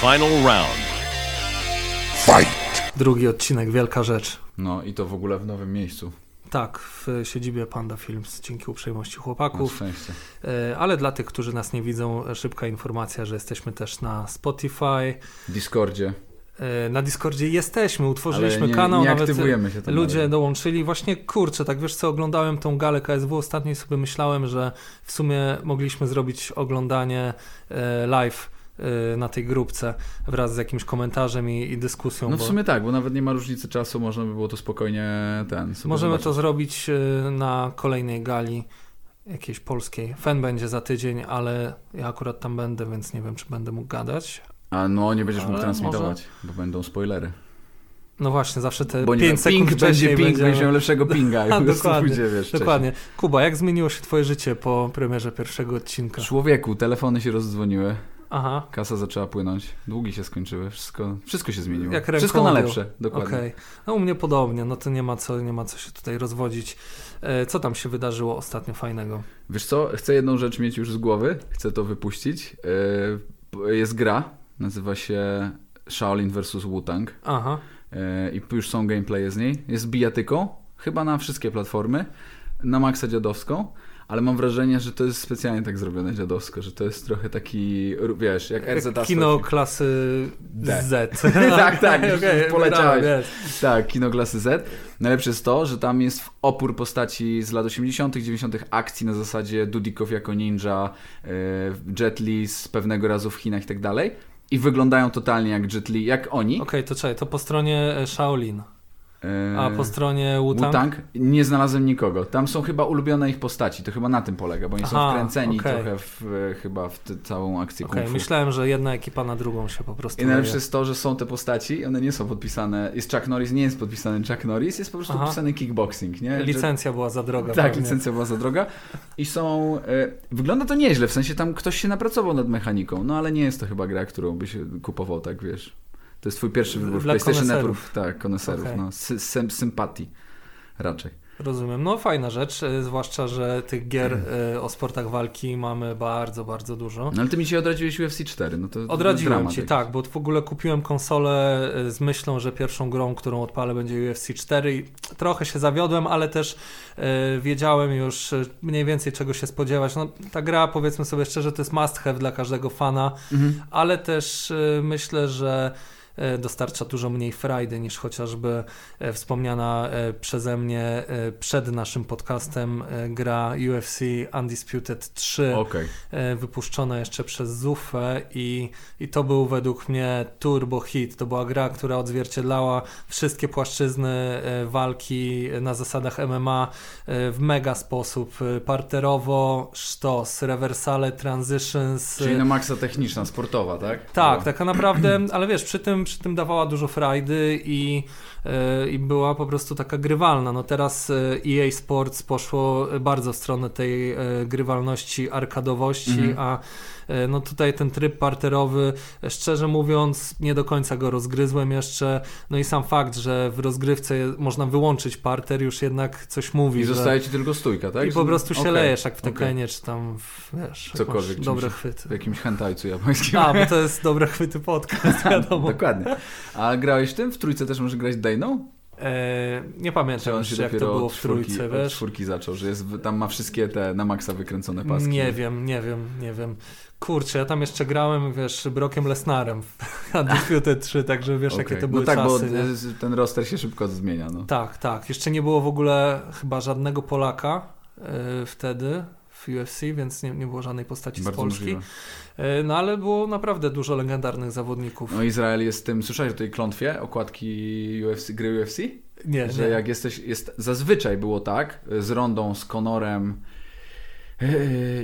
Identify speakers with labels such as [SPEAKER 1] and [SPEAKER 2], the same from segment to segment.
[SPEAKER 1] Final round.
[SPEAKER 2] Fight!
[SPEAKER 3] Drugi odcinek, wielka rzecz.
[SPEAKER 4] No i to w ogóle w nowym miejscu.
[SPEAKER 3] Tak, w siedzibie Panda Films, dzięki uprzejmości
[SPEAKER 4] Na
[SPEAKER 3] chłopaków.
[SPEAKER 4] szczęście.
[SPEAKER 3] E, Ale dla tych, którzy nas nie widzą, szybka informacja, że jesteśmy też na Spotify.
[SPEAKER 4] W Discordzie.
[SPEAKER 3] E, Na Discordzie jesteśmy, utworzyliśmy
[SPEAKER 4] Ale nie,
[SPEAKER 3] kanał,
[SPEAKER 4] nie
[SPEAKER 3] nawet
[SPEAKER 4] się tam
[SPEAKER 3] ludzie
[SPEAKER 4] dalej.
[SPEAKER 3] dołączyli. Właśnie kurczę, tak wiesz co, oglądałem tą galę KSW ostatnio i sobie myślałem, że w sumie mogliśmy zrobić oglądanie e, live na tej grupce wraz z jakimś komentarzem i, i dyskusją.
[SPEAKER 4] No w
[SPEAKER 3] bo-
[SPEAKER 4] sumie tak, bo nawet nie ma różnicy czasu, można by było to spokojnie ten.
[SPEAKER 3] Możemy
[SPEAKER 4] zobaczyć.
[SPEAKER 3] to zrobić y, na kolejnej gali jakiejś polskiej. Fen będzie za tydzień, ale ja akurat tam będę, więc nie wiem, czy będę mógł gadać.
[SPEAKER 4] A no nie będziesz mógł
[SPEAKER 3] Ale
[SPEAKER 4] transmitować, bo będą spoilery.
[SPEAKER 3] No właśnie, zawsze te
[SPEAKER 4] Bo nie
[SPEAKER 3] 5
[SPEAKER 4] wiem,
[SPEAKER 3] sekund
[SPEAKER 4] ping będzie
[SPEAKER 3] wcześniej
[SPEAKER 4] ping,
[SPEAKER 3] będziemy-
[SPEAKER 4] lepszego pinga
[SPEAKER 3] A, dokładnie,
[SPEAKER 4] pójdzie, wiesz.
[SPEAKER 3] Dokładnie. Kuba, jak zmieniło się twoje życie po premierze pierwszego odcinka?
[SPEAKER 4] Człowieku, telefony się rozdzwoniły,
[SPEAKER 3] Aha,
[SPEAKER 4] kasa zaczęła płynąć, długi się skończyły, wszystko, wszystko się zmieniło.
[SPEAKER 3] Jak
[SPEAKER 4] wszystko na lepsze, dokładnie.
[SPEAKER 3] okej. No u mnie podobnie, no to nie ma co, nie ma co się tutaj rozwodzić. E, Co tam się wydarzyło ostatnio fajnego?
[SPEAKER 4] Wiesz co, chcę jedną rzecz mieć już z głowy, chcę to wypuścić. Yy, Jest gra, nazywa się Shaolin vs. Wu-Tang
[SPEAKER 3] Aha,
[SPEAKER 4] yy, i już są gameplaye z niej. Jest bijatyką, chyba na wszystkie platformy, na maksa dziadowską, ale mam wrażenie, że to jest specjalnie tak zrobione dziadowsko, że to jest trochę taki, wiesz, jak RZ
[SPEAKER 3] Jak kino klasy
[SPEAKER 4] D.
[SPEAKER 3] Z.
[SPEAKER 4] Tak, tak, już
[SPEAKER 3] Okej,
[SPEAKER 4] poleciałeś.
[SPEAKER 3] wybrałem, jest.
[SPEAKER 4] Tak, kino klasy Z. Najlepsze jest to, że tam jest opór postaci z lat 80., 90. akcji na zasadzie Dudikow jako ninja, e, Jet Li z pewnego razu w Chinach i tak dalej. I wyglądają totalnie jak Jet Li, jak oni.
[SPEAKER 3] Okej, to czekaj, to po stronie e, Shaolin, a po stronie Wu-Tang?
[SPEAKER 4] Wu-Tang nie znalazłem nikogo. Tam są chyba ulubione ich postaci, to chyba na tym polega, bo oni są
[SPEAKER 3] Aha,
[SPEAKER 4] wkręceni
[SPEAKER 3] okej.
[SPEAKER 4] trochę w, chyba w całą akcję
[SPEAKER 3] Okej,
[SPEAKER 4] kung
[SPEAKER 3] myślałem, że jedna ekipa na drugą się po prostu
[SPEAKER 4] I najlepsze jest to, że są te postaci, one nie są podpisane. Jest Chuck Norris, nie jest podpisany Chuck Norris, jest po prostu
[SPEAKER 3] Aha.
[SPEAKER 4] podpisany kickboxing, nie? Że-
[SPEAKER 3] Licencja była za droga.
[SPEAKER 4] Tak,
[SPEAKER 3] pewnie.
[SPEAKER 4] licencja była za droga. I są. E, wygląda to nieźle, w sensie tam ktoś się napracował nad mechaniką, no ale nie jest to chyba gra, którą byś kupował, tak wiesz. To jest twój pierwszy wybór
[SPEAKER 3] Dla
[SPEAKER 4] PlayStation
[SPEAKER 3] koneserów.
[SPEAKER 4] Network. Tak, koneserów,
[SPEAKER 3] Okej.
[SPEAKER 4] no. Sy, sym, sympatii raczej.
[SPEAKER 3] Rozumiem. No fajna rzecz, e, zwłaszcza, że tych gier e, o sportach walki mamy bardzo, bardzo dużo.
[SPEAKER 4] No ale ty mi się odradziłeś UFC 4, no to
[SPEAKER 3] Odradziłem ci, tak, bo w ogóle kupiłem konsolę e, z myślą, że pierwszą grą, którą odpalę będzie UFC 4 i trochę się zawiodłem, ale też wiedziałem już mniej więcej czego się spodziewać. No, ta gra, powiedzmy sobie szczerze, to jest must have dla każdego fana,
[SPEAKER 4] Mhm.
[SPEAKER 3] ale też myślę, że dostarcza dużo mniej frajdy niż chociażby e, wspomniana e, przeze mnie e, przed naszym podcastem e, gra UFC Undisputed 3
[SPEAKER 4] Okej.
[SPEAKER 3] e, wypuszczona jeszcze przez Zufę i, i to był według mnie turbo hit. To była gra, która odzwierciedlała wszystkie płaszczyzny e, walki na zasadach MMA e, w mega sposób. E, Parterowo, sztos, rewersale, transitions.
[SPEAKER 4] Czyli
[SPEAKER 3] e,
[SPEAKER 4] na maksa techniczna, sportowa, tak?
[SPEAKER 3] tak, taka naprawdę, ale wiesz, przy tym, przy tym dawała dużo frajdy i, e, i była po prostu taka grywalna. No teraz e, EA Sports poszło bardzo w stronę tej e, grywalności, arkadowości,
[SPEAKER 4] Mhm.
[SPEAKER 3] a e, no tutaj ten tryb parterowy, e, szczerze mówiąc, nie do końca go rozgryzłem jeszcze. No i sam fakt, że w rozgrywce można wyłączyć parter już jednak coś mówi.
[SPEAKER 4] I
[SPEAKER 3] że...
[SPEAKER 4] zostaje ci tylko stójka, tak?
[SPEAKER 3] I po prostu się
[SPEAKER 4] Okej,
[SPEAKER 3] lejesz jak w. Tekenie, czy tam wiesz,
[SPEAKER 4] Cokolwiek,
[SPEAKER 3] dobre chwyty.
[SPEAKER 4] W jakimś hentajcu japońskim.
[SPEAKER 3] A, bo to jest dobre chwyty podcast, wiadomo.
[SPEAKER 4] Dokładnie. A grałeś w tym? W trójce też możesz grać Dejną?
[SPEAKER 3] E, nie pamiętam już, jak to było w
[SPEAKER 4] czwórki,
[SPEAKER 3] trójce,
[SPEAKER 4] od
[SPEAKER 3] wiesz?
[SPEAKER 4] czwórki zaczął, że jest, tam ma wszystkie te na maksa wykręcone paski.
[SPEAKER 3] Nie wiem, nie wiem, nie wiem. Kurczę, ja tam jeszcze grałem, wiesz, Brokiem Lesnarem w Undisputed 3, także wiesz,
[SPEAKER 4] Okej.
[SPEAKER 3] jakie to były
[SPEAKER 4] No tak,
[SPEAKER 3] czasy.
[SPEAKER 4] bo
[SPEAKER 3] nie?
[SPEAKER 4] ten roster się szybko zmienia. No.
[SPEAKER 3] Tak, tak. Jeszcze nie było w ogóle chyba żadnego Polaka e, wtedy w UFC, więc nie, nie było żadnej postaci z
[SPEAKER 4] Bardzo
[SPEAKER 3] Polski.
[SPEAKER 4] możliwe.
[SPEAKER 3] E, no ale było naprawdę dużo legendarnych zawodników.
[SPEAKER 4] No Izrael jest tym, słyszałeś o tej klątwie okładki UFC, gry UFC?
[SPEAKER 3] nie,
[SPEAKER 4] Że
[SPEAKER 3] nie.
[SPEAKER 4] jak jesteś, jest, zazwyczaj było tak, z Rondą, z Conorem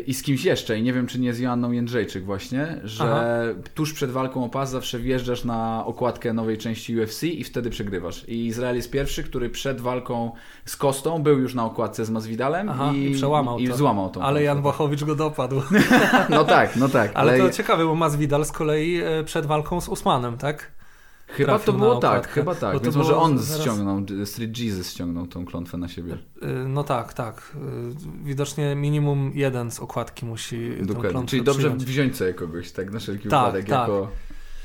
[SPEAKER 4] i z kimś jeszcze, i nie wiem czy nie z Joanną Jędrzejczyk właśnie, że
[SPEAKER 3] Aha.
[SPEAKER 4] tuż przed walką o pas zawsze wjeżdżasz na okładkę nowej części UFC i wtedy przegrywasz. I Izrael jest pierwszy, który przed walką z Kostą był już na okładce z Masvidalem
[SPEAKER 3] Aha,
[SPEAKER 4] i,
[SPEAKER 3] i przełamał
[SPEAKER 4] i
[SPEAKER 3] to.
[SPEAKER 4] złamał tą
[SPEAKER 3] Ale Jan
[SPEAKER 4] klątwę.
[SPEAKER 3] Błachowicz go dopadł.
[SPEAKER 4] No tak, no tak.
[SPEAKER 3] Ale,
[SPEAKER 4] Ale,
[SPEAKER 3] to ciekawe, bo Masvidal z kolei e, przed walką z Usmanem, tak?
[SPEAKER 4] Chyba to było tak,
[SPEAKER 3] okładkę.
[SPEAKER 4] chyba tak.
[SPEAKER 3] to
[SPEAKER 4] Więc może on
[SPEAKER 3] zaraz-
[SPEAKER 4] ściągnął, Street Jesus ściągnął tą klątwę na siebie.
[SPEAKER 3] Y, No tak, tak. Y, Widocznie minimum jeden z okładki musi
[SPEAKER 4] Dokładnie. Czyli dobrze
[SPEAKER 3] przyjąć.
[SPEAKER 4] wziąć sobie kogoś, tak na wszelki
[SPEAKER 3] Tak,
[SPEAKER 4] wypadek,
[SPEAKER 3] tak.
[SPEAKER 4] jako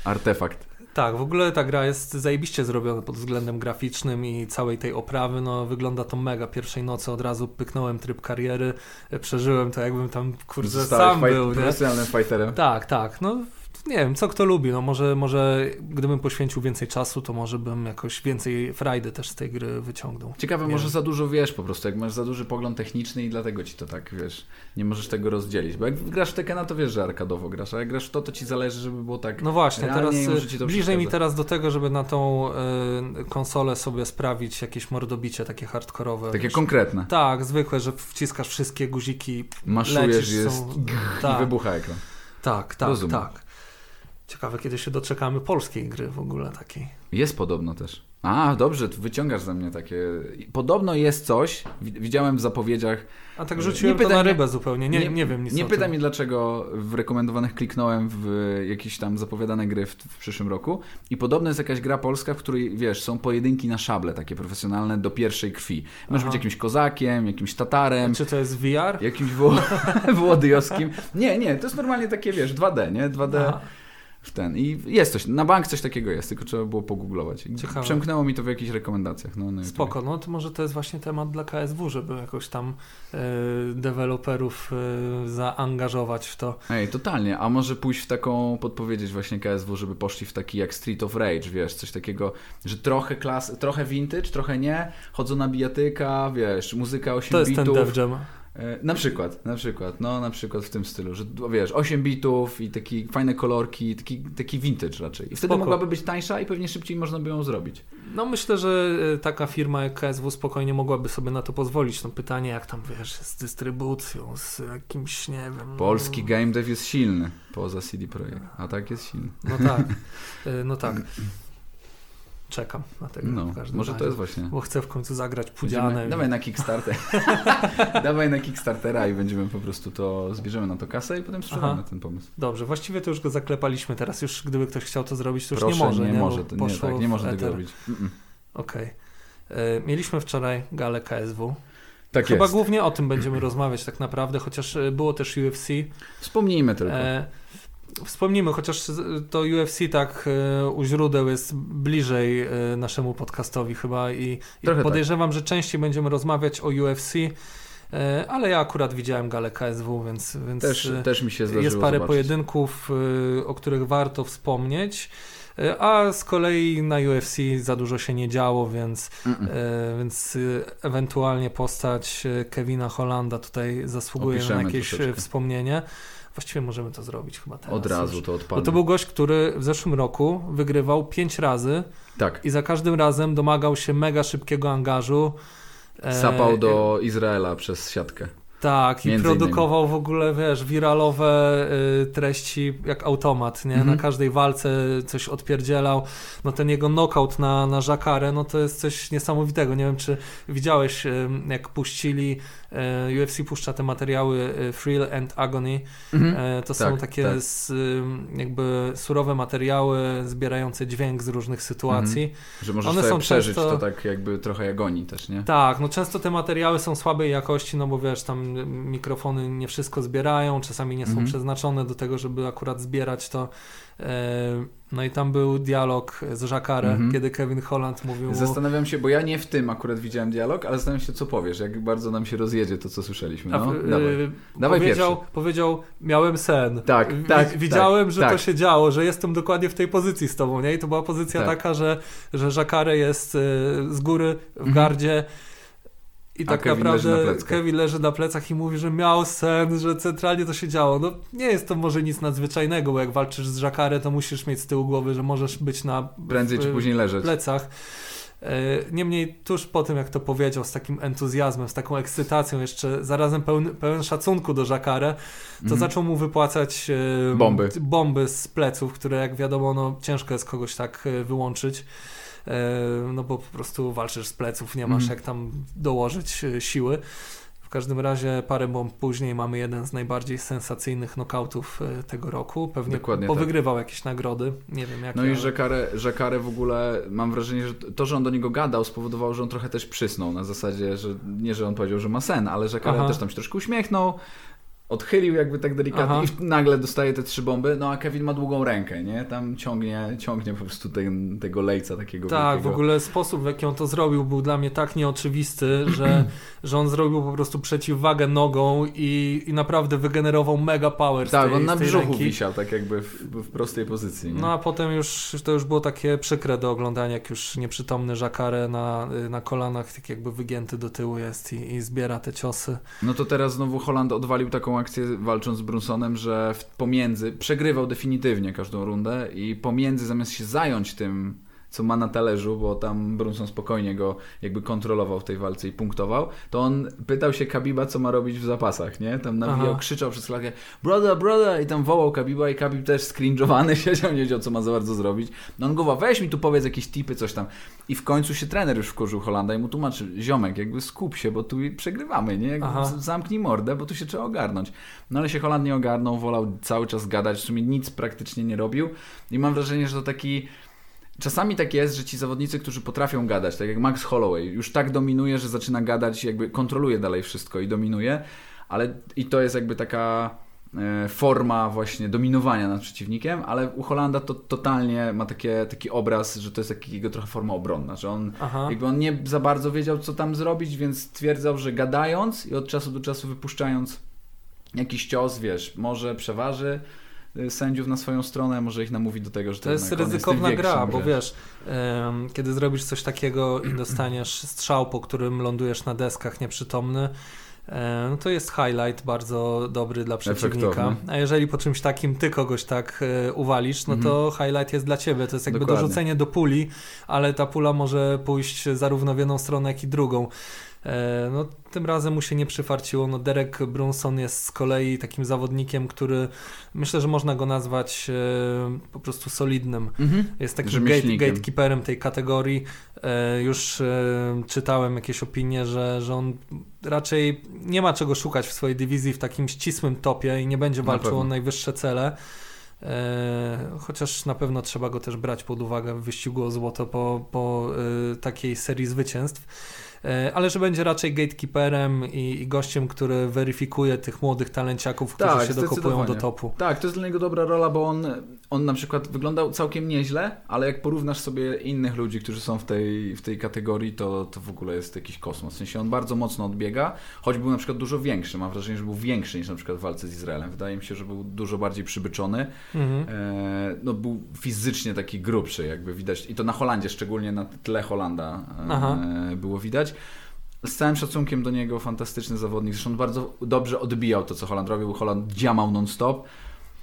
[SPEAKER 4] Artefakt.
[SPEAKER 3] Tak, w ogóle ta gra jest zajebiście zrobiona pod względem graficznym i całej tej oprawy, no wygląda to mega. Pierwszej nocy od razu pyknąłem tryb kariery, przeżyłem to jakbym tam,
[SPEAKER 4] Zostałeś
[SPEAKER 3] sam
[SPEAKER 4] fight,
[SPEAKER 3] był,
[SPEAKER 4] profesjonalnym fighterem.
[SPEAKER 3] Tak, tak, no nie wiem, co kto lubi, no może, może gdybym poświęcił więcej czasu, to może bym jakoś więcej frajdy też z tej gry wyciągnął.
[SPEAKER 4] Ciekawe,
[SPEAKER 3] Nie
[SPEAKER 4] może
[SPEAKER 3] wiem.
[SPEAKER 4] za dużo wiesz po prostu, jak masz za duży pogląd techniczny i dlatego ci to tak, wiesz, nie możesz tego rozdzielić. Bo jak grasz w Tekena, to wiesz, że arkadowo grasz, a jak grasz w to, to ci zależy, żeby było tak
[SPEAKER 3] No właśnie, teraz
[SPEAKER 4] i
[SPEAKER 3] bliżej mi teraz do tego, żeby na tą y, konsolę sobie sprawić jakieś mordobicie takie hardkorowe.
[SPEAKER 4] Takie
[SPEAKER 3] wiesz.
[SPEAKER 4] konkretne.
[SPEAKER 3] Tak, zwykłe, że wciskasz wszystkie guziki,
[SPEAKER 4] Maszujesz,
[SPEAKER 3] lecisz,
[SPEAKER 4] jest
[SPEAKER 3] są-
[SPEAKER 4] i
[SPEAKER 3] tak,
[SPEAKER 4] wybucha ekran.
[SPEAKER 3] tak, tak,
[SPEAKER 4] Rozumiem.
[SPEAKER 3] tak. Ciekawe, kiedy się doczekamy polskiej gry w ogóle takiej.
[SPEAKER 4] Jest podobno też. A, dobrze, wyciągasz ze mnie takie... Podobno jest coś, wi- widziałem w zapowiedziach,
[SPEAKER 3] A tak
[SPEAKER 4] Nie
[SPEAKER 3] rzuciłem to
[SPEAKER 4] pytaj
[SPEAKER 3] na rybę zupełnie, nie, nie, wiem nic
[SPEAKER 4] Nie pytaj mnie, dlaczego w rekomendowanych kliknąłem w jakieś tam zapowiadane gry w, w przyszłym roku i podobno jest jakaś gra polska, w której, wiesz, są pojedynki na szable, takie profesjonalne, do pierwszej krwi. Możesz
[SPEAKER 3] Aha.
[SPEAKER 4] być jakimś kozakiem, jakimś tatarem,
[SPEAKER 3] Czy to jest VR?
[SPEAKER 4] jakimś wo- wołodyjowskim. Nie, nie, to jest normalnie takie, wiesz, 2D, nie? 2D
[SPEAKER 3] Aha.
[SPEAKER 4] W ten. I jest coś, na bank coś takiego jest, tylko trzeba było pogooglować.
[SPEAKER 3] Ciekawe.
[SPEAKER 4] Przemknęło mi to w jakichś rekomendacjach. No, YouTubie.
[SPEAKER 3] Spoko, no to może to jest właśnie temat dla KSW, żeby jakoś tam e, deweloperów e, zaangażować w to.
[SPEAKER 4] Ej, totalnie. A może pójść w taką, podpowiedzieć właśnie KSW, żeby poszli w taki jak Street of Rage, wiesz, coś takiego, że trochę klas, trochę vintage, trochę nie, chodzą na bijatyka, wiesz, muzyka 8
[SPEAKER 3] To jest ten
[SPEAKER 4] bitów.
[SPEAKER 3] Dev Jam.
[SPEAKER 4] E, Na przykład, na przykład, no na przykład w tym stylu, że no, wiesz, 8 bitów i taki fajne kolorki, taki, taki vintage raczej. I wtedy
[SPEAKER 3] Spoko.
[SPEAKER 4] mogłaby być tańsza i pewnie szybciej można by ją zrobić.
[SPEAKER 3] No myślę, że e, taka firma jak KSW spokojnie mogłaby sobie na to pozwolić. No pytanie jak tam, wiesz, z dystrybucją, z jakimś, nie wiem...
[SPEAKER 4] Polski game dev jest silny, poza CD Projekt, a tak jest silny.
[SPEAKER 3] No tak, E, no tak. Czekam na tego
[SPEAKER 4] No, może
[SPEAKER 3] razie.
[SPEAKER 4] to jest właśnie...
[SPEAKER 3] Bo chcę w końcu zagrać pudziane.
[SPEAKER 4] Będziemy, dawaj na Kickstarter. dawaj na Kickstartera i będziemy po prostu to, zbierzemy na to kasę i potem sprzedamy
[SPEAKER 3] Aha.
[SPEAKER 4] ten pomysł.
[SPEAKER 3] Dobrze, właściwie to już go zaklepaliśmy. Teraz już, gdyby ktoś chciał to zrobić, to już
[SPEAKER 4] Proszę,
[SPEAKER 3] nie może.
[SPEAKER 4] nie,
[SPEAKER 3] nie,
[SPEAKER 4] może, to, nie, tak, nie może tego robić.
[SPEAKER 3] Okej. E, Mieliśmy wczoraj galę KSW.
[SPEAKER 4] Tak
[SPEAKER 3] Chyba
[SPEAKER 4] jest.
[SPEAKER 3] głównie o tym będziemy rozmawiać tak naprawdę, chociaż e, było też UFC.
[SPEAKER 4] Wspomnijmy tylko.
[SPEAKER 3] E, Wspomnimy, chociaż to UFC tak e, u źródeł jest bliżej e, naszemu podcastowi chyba i, i
[SPEAKER 4] tak.
[SPEAKER 3] podejrzewam, że częściej będziemy rozmawiać o UFC, e, ale ja akurat widziałem galę KSW, więc, więc
[SPEAKER 4] też, też mi się
[SPEAKER 3] jest parę
[SPEAKER 4] zobaczyć.
[SPEAKER 3] pojedynków, o których warto wspomnieć. A z kolei na UFC za dużo się nie działo, więc,
[SPEAKER 4] Mm-mm.
[SPEAKER 3] więc ewentualnie postać Kevina Hollanda tutaj zasługuje
[SPEAKER 4] Opiszemy
[SPEAKER 3] na jakieś
[SPEAKER 4] troszeczkę.
[SPEAKER 3] wspomnienie. Właściwie możemy to zrobić chyba teraz.
[SPEAKER 4] Od razu
[SPEAKER 3] już.
[SPEAKER 4] to
[SPEAKER 3] Bo
[SPEAKER 4] odpadnie.
[SPEAKER 3] to był gość, który w zeszłym roku wygrywał pięć razy
[SPEAKER 4] Tak.
[SPEAKER 3] i za każdym razem domagał się mega szybkiego angażu. E,
[SPEAKER 4] Sapał do Izraela przez siatkę.
[SPEAKER 3] Tak, i produkował w ogóle, wiesz, wiralowe y, treści jak automat, nie?
[SPEAKER 4] Mhm.
[SPEAKER 3] Na każdej walce coś odpierdzielał. No ten jego knockout na, na Żakarę, no to jest coś niesamowitego. Nie wiem, czy widziałeś, y, jak puścili, y, UFC puszcza te materiały Thrill and Agony. E, To są
[SPEAKER 4] Tak,
[SPEAKER 3] takie
[SPEAKER 4] tak.
[SPEAKER 3] ym, jakby surowe materiały zbierające dźwięk z różnych sytuacji.
[SPEAKER 4] Że możesz
[SPEAKER 3] One
[SPEAKER 4] sobie
[SPEAKER 3] są
[SPEAKER 4] przeżyć
[SPEAKER 3] często-
[SPEAKER 4] to tak jakby trochę jak oni też, nie?
[SPEAKER 3] Tak, no często te materiały są słabej jakości, no bo wiesz, tam mikrofony nie wszystko zbierają, czasami nie są
[SPEAKER 4] Mhm.
[SPEAKER 3] przeznaczone do tego, żeby akurat zbierać to. E, No i tam był dialog z Jacare,
[SPEAKER 4] Mhm.
[SPEAKER 3] kiedy Kevin Holland mówił
[SPEAKER 4] Zastanawiam się, bo ja nie w tym akurat widziałem dialog, ale zastanawiam się, co powiesz, jak bardzo nam się rozjedzie to, co słyszeliśmy.
[SPEAKER 3] a,
[SPEAKER 4] No,
[SPEAKER 3] e,
[SPEAKER 4] dawaj. Dawaj
[SPEAKER 3] powiedział,
[SPEAKER 4] pierwszy.
[SPEAKER 3] powiedział, miałem sen.
[SPEAKER 4] Tak, tak,
[SPEAKER 3] Widziałem,
[SPEAKER 4] tak,
[SPEAKER 3] że
[SPEAKER 4] tak.
[SPEAKER 3] to się działo, że jestem dokładnie w tej pozycji z tobą, nie? I to była pozycja
[SPEAKER 4] Tak.
[SPEAKER 3] taka, że, że Jacare jest e, z góry w
[SPEAKER 4] Mhm.
[SPEAKER 3] gardzie i tak
[SPEAKER 4] Kevin leży
[SPEAKER 3] naprawdę
[SPEAKER 4] na pleckach.
[SPEAKER 3] Kevin leży na plecach i mówi, że miał sen, że centralnie to się działo. No nie jest to może nic nadzwyczajnego, bo jak walczysz z Jacare, to musisz mieć z tyłu głowy, że możesz być na
[SPEAKER 4] Prędzej czy
[SPEAKER 3] w-
[SPEAKER 4] później leżeć.
[SPEAKER 3] plecach. E, Niemniej tuż po tym, jak to powiedział, z takim entuzjazmem, z taką ekscytacją, jeszcze zarazem pełen, pełen szacunku do Jacare, to
[SPEAKER 4] Mhm.
[SPEAKER 3] zaczął mu wypłacać e,
[SPEAKER 4] Bomby.
[SPEAKER 3] bomby z pleców, które jak wiadomo, no, ciężko jest kogoś tak wyłączyć. E, No bo po prostu walczysz z pleców, nie masz
[SPEAKER 4] Mhm.
[SPEAKER 3] jak tam dołożyć e, siły. W każdym razie parę bomb później mamy jeden z najbardziej sensacyjnych knokautów e, tego roku. Pewnie
[SPEAKER 4] Dokładnie
[SPEAKER 3] powygrywał jakieś nagrody. Nie wiem jakie.
[SPEAKER 4] No i Jacare, Jacare w ogóle mam wrażenie, że to, że on do niego gadał spowodowało, że on trochę też przysnął na zasadzie, że nie, że on powiedział, że ma sen, ale Jacare
[SPEAKER 3] Aha.
[SPEAKER 4] też tam się troszkę uśmiechnął, odchylił jakby tak delikatnie Aha. i nagle dostaje te trzy bomby, no a Kevin ma długą rękę, nie? Tam ciągnie, ciągnie po prostu ten, tego lejca takiego
[SPEAKER 3] Tak,
[SPEAKER 4] wielkiego.
[SPEAKER 3] w ogóle sposób w jaki on to zrobił był dla mnie tak nieoczywisty, że, że on zrobił po prostu przeciwwagę nogą i, i naprawdę wygenerował mega power
[SPEAKER 4] Tak,
[SPEAKER 3] tej,
[SPEAKER 4] on na brzuchu
[SPEAKER 3] ręki.
[SPEAKER 4] wisiał tak jakby w, w prostej pozycji, nie?
[SPEAKER 3] No a potem już to już było takie przykre do oglądania, jak już nieprzytomny Jacare na, na kolanach tak jakby wygięty do tyłu jest i, i zbiera te ciosy.
[SPEAKER 4] No to teraz znowu Holland odwalił taką akcję walcząc z Brunsonem, że pomiędzy przegrywał definitywnie każdą rundę i pomiędzy zamiast się zająć tym co ma na talerzu, bo tam Brunson spokojnie go jakby kontrolował w tej walce i punktował, to on pytał się Kabiba, co ma robić w zapasach, nie? Tam nawijał, Aha. krzyczał przez klatkę brother, brother i tam wołał Kabiba i Kabib też skrinżowany siedział, nie wiedział, co ma za bardzo zrobić. No on go weź mi tu powiedz jakieś tipy, coś tam. I w końcu się trener już wkurzył Holanda i mu tłumaczy, ziomek, jakby skup się, bo tu przegrywamy, nie? Zamknij mordę, bo tu się trzeba ogarnąć. No ale się Holand nie ogarnął, wolał cały czas gadać, w sumie nic praktycznie nie robił i mam wrażenie, że to taki Czasami tak jest, że ci zawodnicy, którzy potrafią gadać, tak jak Max Holloway, już tak dominuje, że zaczyna gadać, jakby kontroluje dalej wszystko i dominuje, ale i to jest jakby taka e, forma właśnie dominowania nad przeciwnikiem, ale u Holanda to totalnie ma takie, taki obraz, że to jest jego trochę forma obronna, że on Aha. jakby on nie za bardzo wiedział, co tam zrobić, więc stwierdzał, że gadając i od czasu do czasu wypuszczając jakiś cios, wiesz, może przeważy, sędziów na swoją stronę, może ich namówi do tego, że
[SPEAKER 3] to, to jest ryzykowna gra, bo wiesz, um, kiedy zrobisz coś takiego i dostaniesz strzał, po którym lądujesz na deskach nieprzytomny, no to jest highlight bardzo dobry dla przeciwnika. Efektowny. A jeżeli po czymś takim ty kogoś tak e, uwalisz, no to mhm. highlight jest dla ciebie. To jest jakby Dokładnie. dorzucenie do puli, ale ta pula może pójść zarówno w jedną stronę, jak i drugą. E, no, tym razem mu się nie przyfarciło. No, Derek Brunson jest z kolei takim zawodnikiem, który myślę, że można go nazwać e, po prostu solidnym. Mhm. Jest takim gate, gatekeeperem tej kategorii. E, już czytałem jakieś opinie, że, że on raczej nie ma czego szukać w swojej dywizji w takim ścisłym topie i nie będzie walczył o najwyższe cele. Chociaż na pewno trzeba go też brać pod uwagę w wyścigu o złoto po, po takiej serii zwycięstw. E, ale że będzie raczej gatekeeperem i, i gościem, który weryfikuje tych młodych talenciaków, którzy tak, się dokopują do topu.
[SPEAKER 4] Tak, to jest dla niego dobra rola, bo on, on na przykład wyglądał całkiem nieźle, ale jak porównasz sobie innych ludzi, którzy są w tej, w tej kategorii, to, to w ogóle jest jakiś kosmos. W sensie on bardzo mocno odbiega, choć był na przykład dużo większy. Mam wrażenie, że był większy niż na przykład w walce z Izraelem. Wydaje mi się, że był dużo bardziej przybyczony. Mhm. E, no, był fizycznie taki grubszy, jakby widać. I to na Holandzie, szczególnie na tle Holanda e, było widać z całym szacunkiem do niego, fantastyczny zawodnik. Zresztą bardzo dobrze odbijał to, co Holland robił. Holland działał non-stop,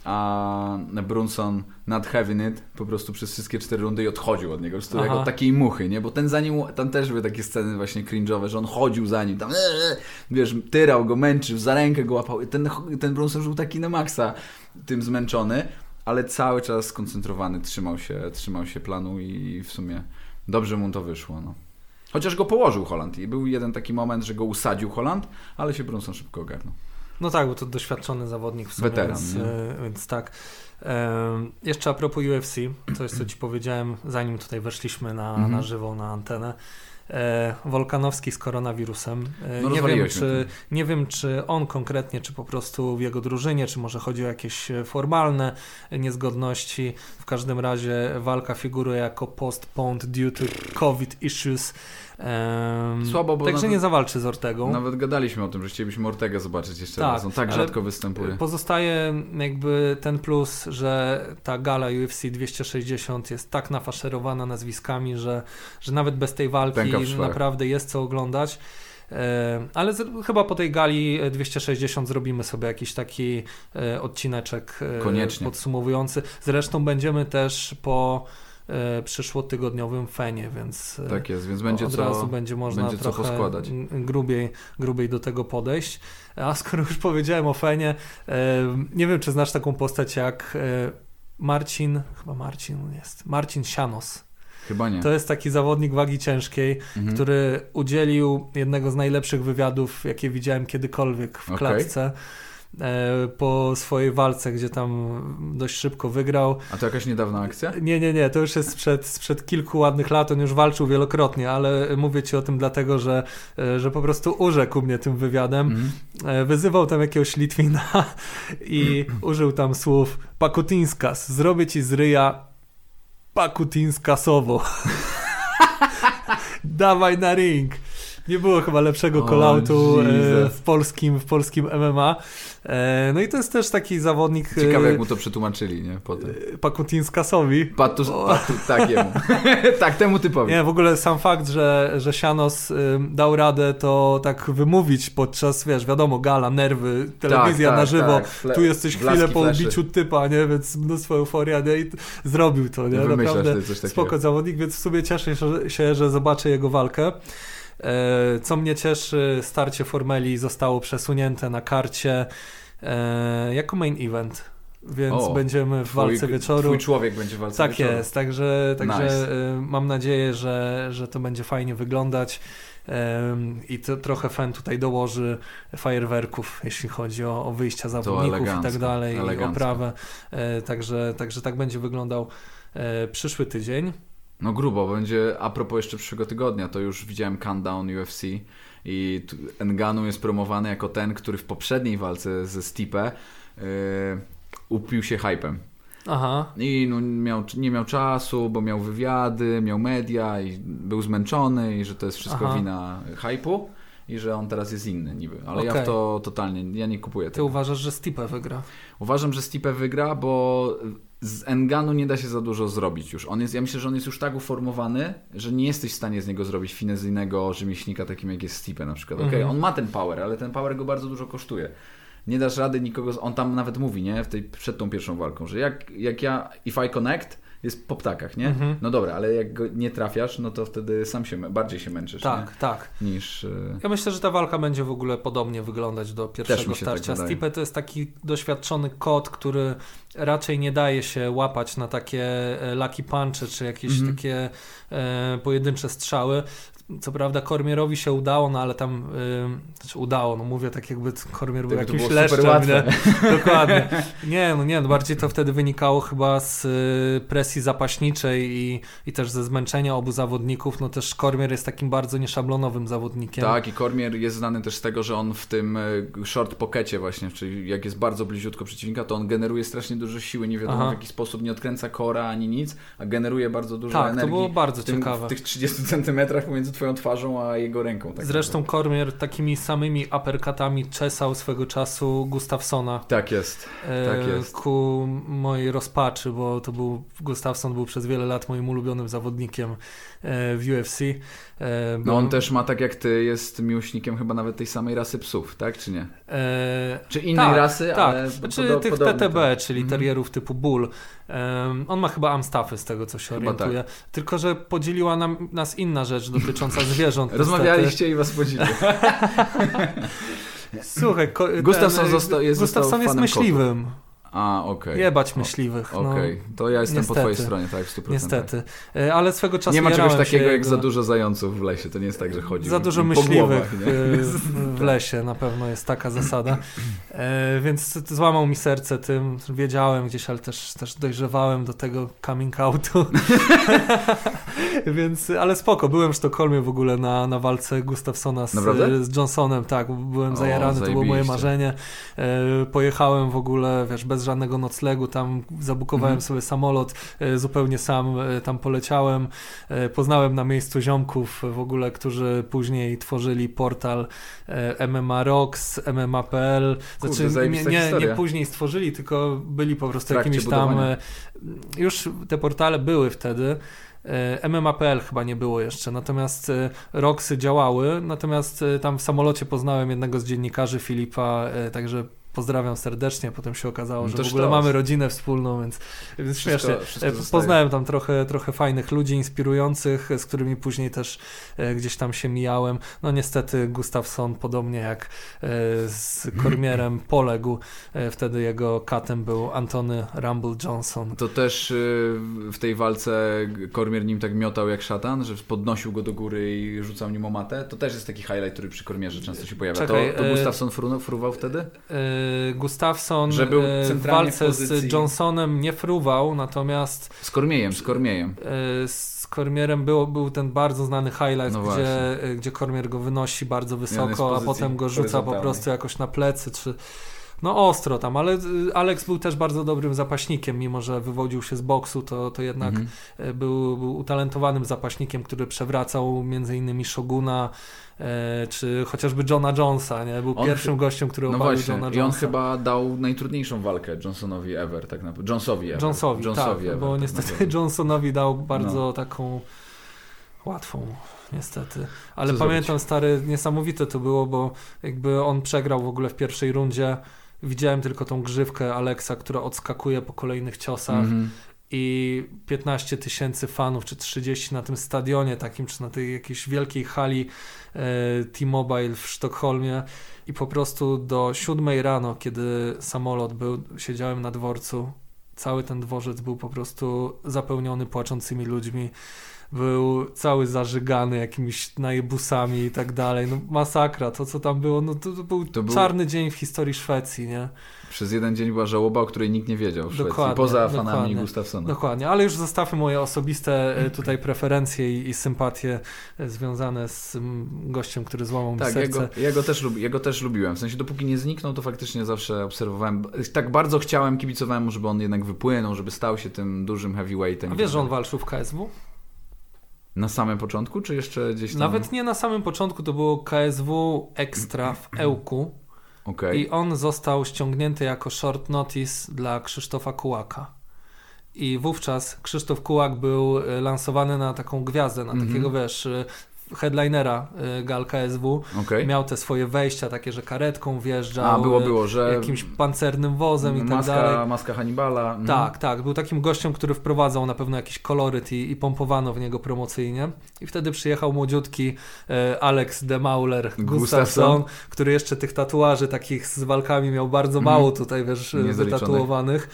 [SPEAKER 4] a Brunson nad having it po prostu przez wszystkie cztery rundy i odchodził od niego. Po prostu jak od takiej muchy, nie? Bo ten za nim, tam też były takie sceny właśnie cringe'owe, że on chodził za nim, tam ee, wiesz, tyrał go, męczył, za rękę go łapał. Ten, ten Brunson był taki na maksa tym zmęczony, ale cały czas skoncentrowany, trzymał się, trzymał się planu i w sumie dobrze mu to wyszło, no. Chociaż go położył Holland i był jeden taki moment, że go usadził Holland, ale się Brunson szybko ogarnął.
[SPEAKER 3] No tak, bo to doświadczony zawodnik w sumie,
[SPEAKER 4] Weteran,
[SPEAKER 3] więc, e, więc tak. E, jeszcze a propos UFC, to jest co Ci powiedziałem, zanim tutaj weszliśmy na, mm -hmm. na żywo, na antenę. E, Wolkanowski z koronawirusem. E, no, nie, wiem, czy, nie wiem, czy on konkretnie, czy po prostu w jego drużynie, czy może chodzi o jakieś formalne niezgodności. W każdym razie walka figuruje jako postponed due to COVID issues. Um, Słabo, bo Także nawet, nie zawalczy z Ortegą.
[SPEAKER 4] Nawet gadaliśmy o tym, że chcielibyśmy Ortegę zobaczyć jeszcze tak, raz. On tak rzadko występuje.
[SPEAKER 3] Pozostaje jakby ten plus, że ta gala UFC 260 jest tak nafaszerowana nazwiskami, że, że nawet bez tej walki naprawdę jest co oglądać. Ale z, chyba po tej gali 260 zrobimy sobie jakiś taki e, odcineczek e, Koniecznie. podsumowujący. Zresztą będziemy też po przyszłotygodniowym fenie, więc
[SPEAKER 4] tak jest, więc będzie
[SPEAKER 3] od
[SPEAKER 4] co,
[SPEAKER 3] razu będzie można
[SPEAKER 4] będzie
[SPEAKER 3] trochę
[SPEAKER 4] poskładać.
[SPEAKER 3] Grubiej, grubiej do tego podejść. A skoro już powiedziałem o fenie, nie wiem czy znasz taką postać jak Marcin, chyba Marcin jest, Marcin Sianos.
[SPEAKER 4] Chyba nie.
[SPEAKER 3] To jest taki zawodnik wagi ciężkiej, mhm. który udzielił jednego z najlepszych wywiadów, jakie widziałem kiedykolwiek w klatce. E, po swojej walce, gdzie tam dość szybko wygrał.
[SPEAKER 4] A to jakaś niedawna akcja?
[SPEAKER 3] Nie, nie, nie, to już jest sprzed, sprzed kilku ładnych lat, on już walczył wielokrotnie, ale mówię ci o tym dlatego, że, e, że po prostu urzekł mnie tym wywiadem. Mm. Wyzywał tam jakiegoś Litwina i użył tam słów Pakutinskas, zrobię ci z ryja Pakutinskasowo. Dawaj na ring. Nie było chyba lepszego kolautu w polskim, w polskim MMA. E, no i to jest też taki zawodnik...
[SPEAKER 4] Ciekawe jak e, mu to przetłumaczyli, nie? Potem.
[SPEAKER 3] E, Pakutinskasowi.
[SPEAKER 4] Patu, patu, tak jemu. tak, temu typowi.
[SPEAKER 3] Nie, w ogóle sam fakt, że, że Sianos dał radę to tak wymówić podczas, wiesz, wiadomo, gala, nerwy, telewizja tak, tak, na żywo. Tak. Tu jesteś chwilę po ubiciu typa, nie? Więc mnóstwo euforia, nie? I zrobił to, nie? Naprawdę spoko zawodnik, więc w sumie cieszę się, że zobaczę jego walkę. E, co mnie cieszy, starcie Formeli zostało przesunięte na karcie e, jako main event. Więc o, będziemy w walce wieczoru.
[SPEAKER 4] Twój człowiek będzie w walce
[SPEAKER 3] tak
[SPEAKER 4] wieczoru.
[SPEAKER 3] Tak jest, także, także nice. E, mam nadzieję, że, że to będzie fajnie wyglądać i to trochę fan tutaj dołoży fajerwerków, jeśli chodzi o, o wyjścia zawodników i tak dalej, elegancko. i oprawę. Także, także tak będzie wyglądał przyszły tydzień.
[SPEAKER 4] No grubo, będzie a propos jeszcze przyszłego tygodnia, to już widziałem countdown UFC i Enganu jest promowany jako ten, który w poprzedniej walce ze Stipe yy, upił się hypem. Aha. I no, miał, nie miał czasu, bo miał wywiady, miał media i był zmęczony i że to jest wszystko Aha. wina hypu i że on teraz jest inny niby. Ale okay. ja w to totalnie, ja nie kupuję
[SPEAKER 3] Ty
[SPEAKER 4] tego.
[SPEAKER 3] uważasz, że Stipe wygra?
[SPEAKER 4] Uważam, że Stipe wygra, bo z Enganu nie da się za dużo zrobić już. On jest, ja myślę, że on jest już tak uformowany, że nie jesteś w stanie z niego zrobić finezyjnego rzemieślnika takim jak jest Stipe na przykład. Okay, mhm. on ma ten power, ale ten power go bardzo dużo kosztuje. Nie dasz rady nikogo, on tam nawet mówi, nie, w tej, przed tą pierwszą walką, że jak, jak ja, if I connect, jest po ptakach, nie? Mhm. No dobra, ale jak go nie trafiasz, no to wtedy sam się bardziej się męczysz.
[SPEAKER 3] Tak,
[SPEAKER 4] nie?
[SPEAKER 3] tak.
[SPEAKER 4] Niż. E,
[SPEAKER 3] ja myślę, że ta walka będzie w ogóle podobnie wyglądać do pierwszego tak starcia. Tak Stipe to jest taki doświadczony kot, który raczej nie daje się łapać na takie e, lucky punche czy jakieś mhm. takie e, pojedyncze strzały. Co prawda Kormierowi się udało, no ale tam yy, znaczy udało, no mówię tak jakby Kormier był jakimś leszczem. Nie? Dokładnie. Nie, no nie, no bardziej to wtedy wynikało chyba z y, presji zapaśniczej i, i też ze zmęczenia obu zawodników. No też Kormier jest takim bardzo nieszablonowym zawodnikiem.
[SPEAKER 4] Tak i Kormier jest znany też z tego, że on w tym y, short pockecie właśnie, czyli jak jest bardzo bliziutko przeciwnika, to on generuje strasznie dużo siły, nie wiadomo Aha. w jaki sposób, nie odkręca kora ani nic, a generuje bardzo dużo
[SPEAKER 3] tak,
[SPEAKER 4] energii.
[SPEAKER 3] Tak, to było bardzo
[SPEAKER 4] w tym,
[SPEAKER 3] ciekawe.
[SPEAKER 4] W tych 30 centymetrach pomiędzy twoją twarzą, a jego ręką. Tak
[SPEAKER 3] Zresztą Kormier takimi samymi uppercutami czesał swego czasu Gustafsona.
[SPEAKER 4] Tak jest, e, tak jest.
[SPEAKER 3] Ku mojej rozpaczy, bo to był Gustafson był przez wiele lat moim ulubionym zawodnikiem w UFC.
[SPEAKER 4] E, no on też ma, tak jak ty, jest miłośnikiem chyba nawet tej samej rasy psów, tak czy nie? E... Czy innej tak, rasy,
[SPEAKER 3] tak. ale Znaczy tych TTB, tak. czyli mhm. terrierów typu bull. Um, on ma chyba amstaffy z tego, co się chyba orientuje. Tak. Tylko, że podzieliła nam, nas inna rzecz dotycząca zwierząt.
[SPEAKER 4] Rozmawialiście i was podzieliło.
[SPEAKER 3] Słuchaj,
[SPEAKER 4] Gustafson, został, jest,
[SPEAKER 3] Gustafson jest myśliwym.
[SPEAKER 4] Kotów. A, okej. Okay.
[SPEAKER 3] Jebać myśliwych.
[SPEAKER 4] Okej, okay. no, to ja jestem niestety, po twojej stronie, tak, w 100%.
[SPEAKER 3] Niestety, e, ale swego czasu
[SPEAKER 4] Nie ma czegoś takiego jak
[SPEAKER 3] jego...
[SPEAKER 4] za dużo zająców w lesie, to nie jest tak, że chodzi
[SPEAKER 3] Za dużo myśliwych w lesie, na pewno jest taka zasada. E, więc złamał mi serce tym, wiedziałem gdzieś, ale też, też dojrzewałem do tego coming outu. więc, ale spoko, byłem w Sztokholmie w ogóle na, na walce Gustafsona z, z Johnsonem, tak, byłem zajarany, to było moje marzenie. E, pojechałem w ogóle, wiesz, bez bez żadnego noclegu, tam zabukowałem mhm. sobie samolot, e, zupełnie sam e, tam poleciałem, e, poznałem na miejscu ziomków w ogóle, którzy później tworzyli portal MMA Rocks, MMA.pl,
[SPEAKER 4] znaczy nie,
[SPEAKER 3] nie, nie, później stworzyli, tylko byli po prostu jakimiś tam, już te portale były wtedy, MMA.pl chyba nie było jeszcze, natomiast Roxy działały, natomiast tam w samolocie poznałem jednego z dziennikarzy Filipa, także pozdrawiam serdecznie. Potem się okazało, no że w ogóle sztos. mamy rodzinę wspólną, więc, więc wszystko, śmiesznie. Wszystko Poznałem tam trochę, trochę fajnych ludzi inspirujących, z którymi później też e, gdzieś tam się mijałem. No niestety Gustafsson, podobnie jak e, z Kormierem, poległ. E, wtedy jego katem był Antony Rumble Johnson.
[SPEAKER 4] To też w tej walce Kormier nim tak miotał jak szatan, że podnosił go do góry i rzucał nim o matę. To też jest taki highlight, który przy Kormierze często się pojawia. Czekaj, to, to Gustafsson fruwał wtedy?
[SPEAKER 3] Gustafsson
[SPEAKER 4] Że był
[SPEAKER 3] e, w walce z Johnsonem nie fruwał, natomiast
[SPEAKER 4] Z Kormiejem, z Kormiejem.
[SPEAKER 3] e, z Kormierem był, był ten bardzo znany highlight,
[SPEAKER 4] No
[SPEAKER 3] gdzie, gdzie Kormier go wynosi bardzo wysoko, a potem go rzuca po prostu jakoś na plecy, czy... No ostro tam, ale y, Alex był też bardzo dobrym zapaśnikiem, mimo że wywodził się z boksu, to, to jednak
[SPEAKER 4] Mhm.
[SPEAKER 3] e, był, był utalentowanym zapaśnikiem, który przewracał między innymi Shoguna, e, czy chociażby Johna Jonesa, nie? Był
[SPEAKER 4] On
[SPEAKER 3] pierwszym gościem, który
[SPEAKER 4] No
[SPEAKER 3] obalił
[SPEAKER 4] właśnie,
[SPEAKER 3] Johna
[SPEAKER 4] i on
[SPEAKER 3] Jonesa.
[SPEAKER 4] chyba dał najtrudniejszą walkę Johnsonowi ever, tak naprawdę. Jonesowi ever.
[SPEAKER 3] Jonesowi,
[SPEAKER 4] Jonesowi
[SPEAKER 3] tak,
[SPEAKER 4] ever,
[SPEAKER 3] bo
[SPEAKER 4] tak
[SPEAKER 3] niestety. Johnsonowi dał bardzo
[SPEAKER 4] No.
[SPEAKER 3] taką łatwą, niestety. Ale
[SPEAKER 4] Co
[SPEAKER 3] pamiętam,
[SPEAKER 4] zrobić?
[SPEAKER 3] stary, niesamowite to było, bo jakby on przegrał w ogóle w pierwszej rundzie. Widziałem tylko tą grzywkę Alexa, która odskakuje po kolejnych ciosach
[SPEAKER 4] Mhm.
[SPEAKER 3] i 15 tysięcy fanów, czy 30 na tym stadionie takim, czy na tej jakiejś wielkiej hali e, T-Mobile w Sztokholmie i po prostu do siódmej rano, kiedy samolot był, siedziałem na dworcu, cały ten dworzec był po prostu zapełniony płaczącymi ludźmi. Był cały zażygany jakimiś najebusami i tak dalej. No masakra, to co tam było, no to, to był
[SPEAKER 4] To był-
[SPEAKER 3] czarny dzień w historii Szwecji, nie?
[SPEAKER 4] Przez jeden dzień była żałoba, o której nikt nie wiedział w Szwecji,
[SPEAKER 3] Dokładnie,
[SPEAKER 4] poza fanami
[SPEAKER 3] dokładnie.
[SPEAKER 4] Gustafsona.
[SPEAKER 3] Dokładnie, ale już zostawmy moje osobiste e, tutaj preferencje i, i sympatie e, związane z gościem, który złamał mi
[SPEAKER 4] Tak, ja
[SPEAKER 3] serce.
[SPEAKER 4] go, ja, go też lubi, ja go też lubiłem. W sensie, dopóki nie zniknął, to faktycznie zawsze obserwowałem. Tak bardzo chciałem, kibicowałem mu, żeby on jednak wypłynął, żeby stał się tym dużym heavyweightem.
[SPEAKER 3] A wiesz, że on walczył w KSW?
[SPEAKER 4] Na samym początku, czy jeszcze gdzieś tam?
[SPEAKER 3] Nawet nie na samym początku, to było KSW Extra w Ełku
[SPEAKER 4] Okej.
[SPEAKER 3] i on został ściągnięty jako short notice dla Krzysztofa Kułaka. I wówczas Krzysztof Kułak był e, lansowany na taką gwiazdę, na
[SPEAKER 4] Mhm.
[SPEAKER 3] takiego, wiesz, e, headlinera e, gal KSW.
[SPEAKER 4] Okej.
[SPEAKER 3] Miał te swoje wejścia, takie, że karetką wjeżdżał.
[SPEAKER 4] A, było,
[SPEAKER 3] e,
[SPEAKER 4] było, że
[SPEAKER 3] jakimś pancernym wozem i tak
[SPEAKER 4] maska,
[SPEAKER 3] dalej.
[SPEAKER 4] maska Hannibala. mhm.
[SPEAKER 3] Tak, tak. Był takim gościem, który wprowadzał na pewno jakiś koloryt i, i pompowano w niego promocyjnie. I wtedy przyjechał młodziutki e, Alex de Mauler
[SPEAKER 4] Gustafsson.
[SPEAKER 3] Który jeszcze tych tatuaży takich z walkami miał bardzo
[SPEAKER 4] Mhm.
[SPEAKER 3] mało tutaj, wiesz, wytatuowanych.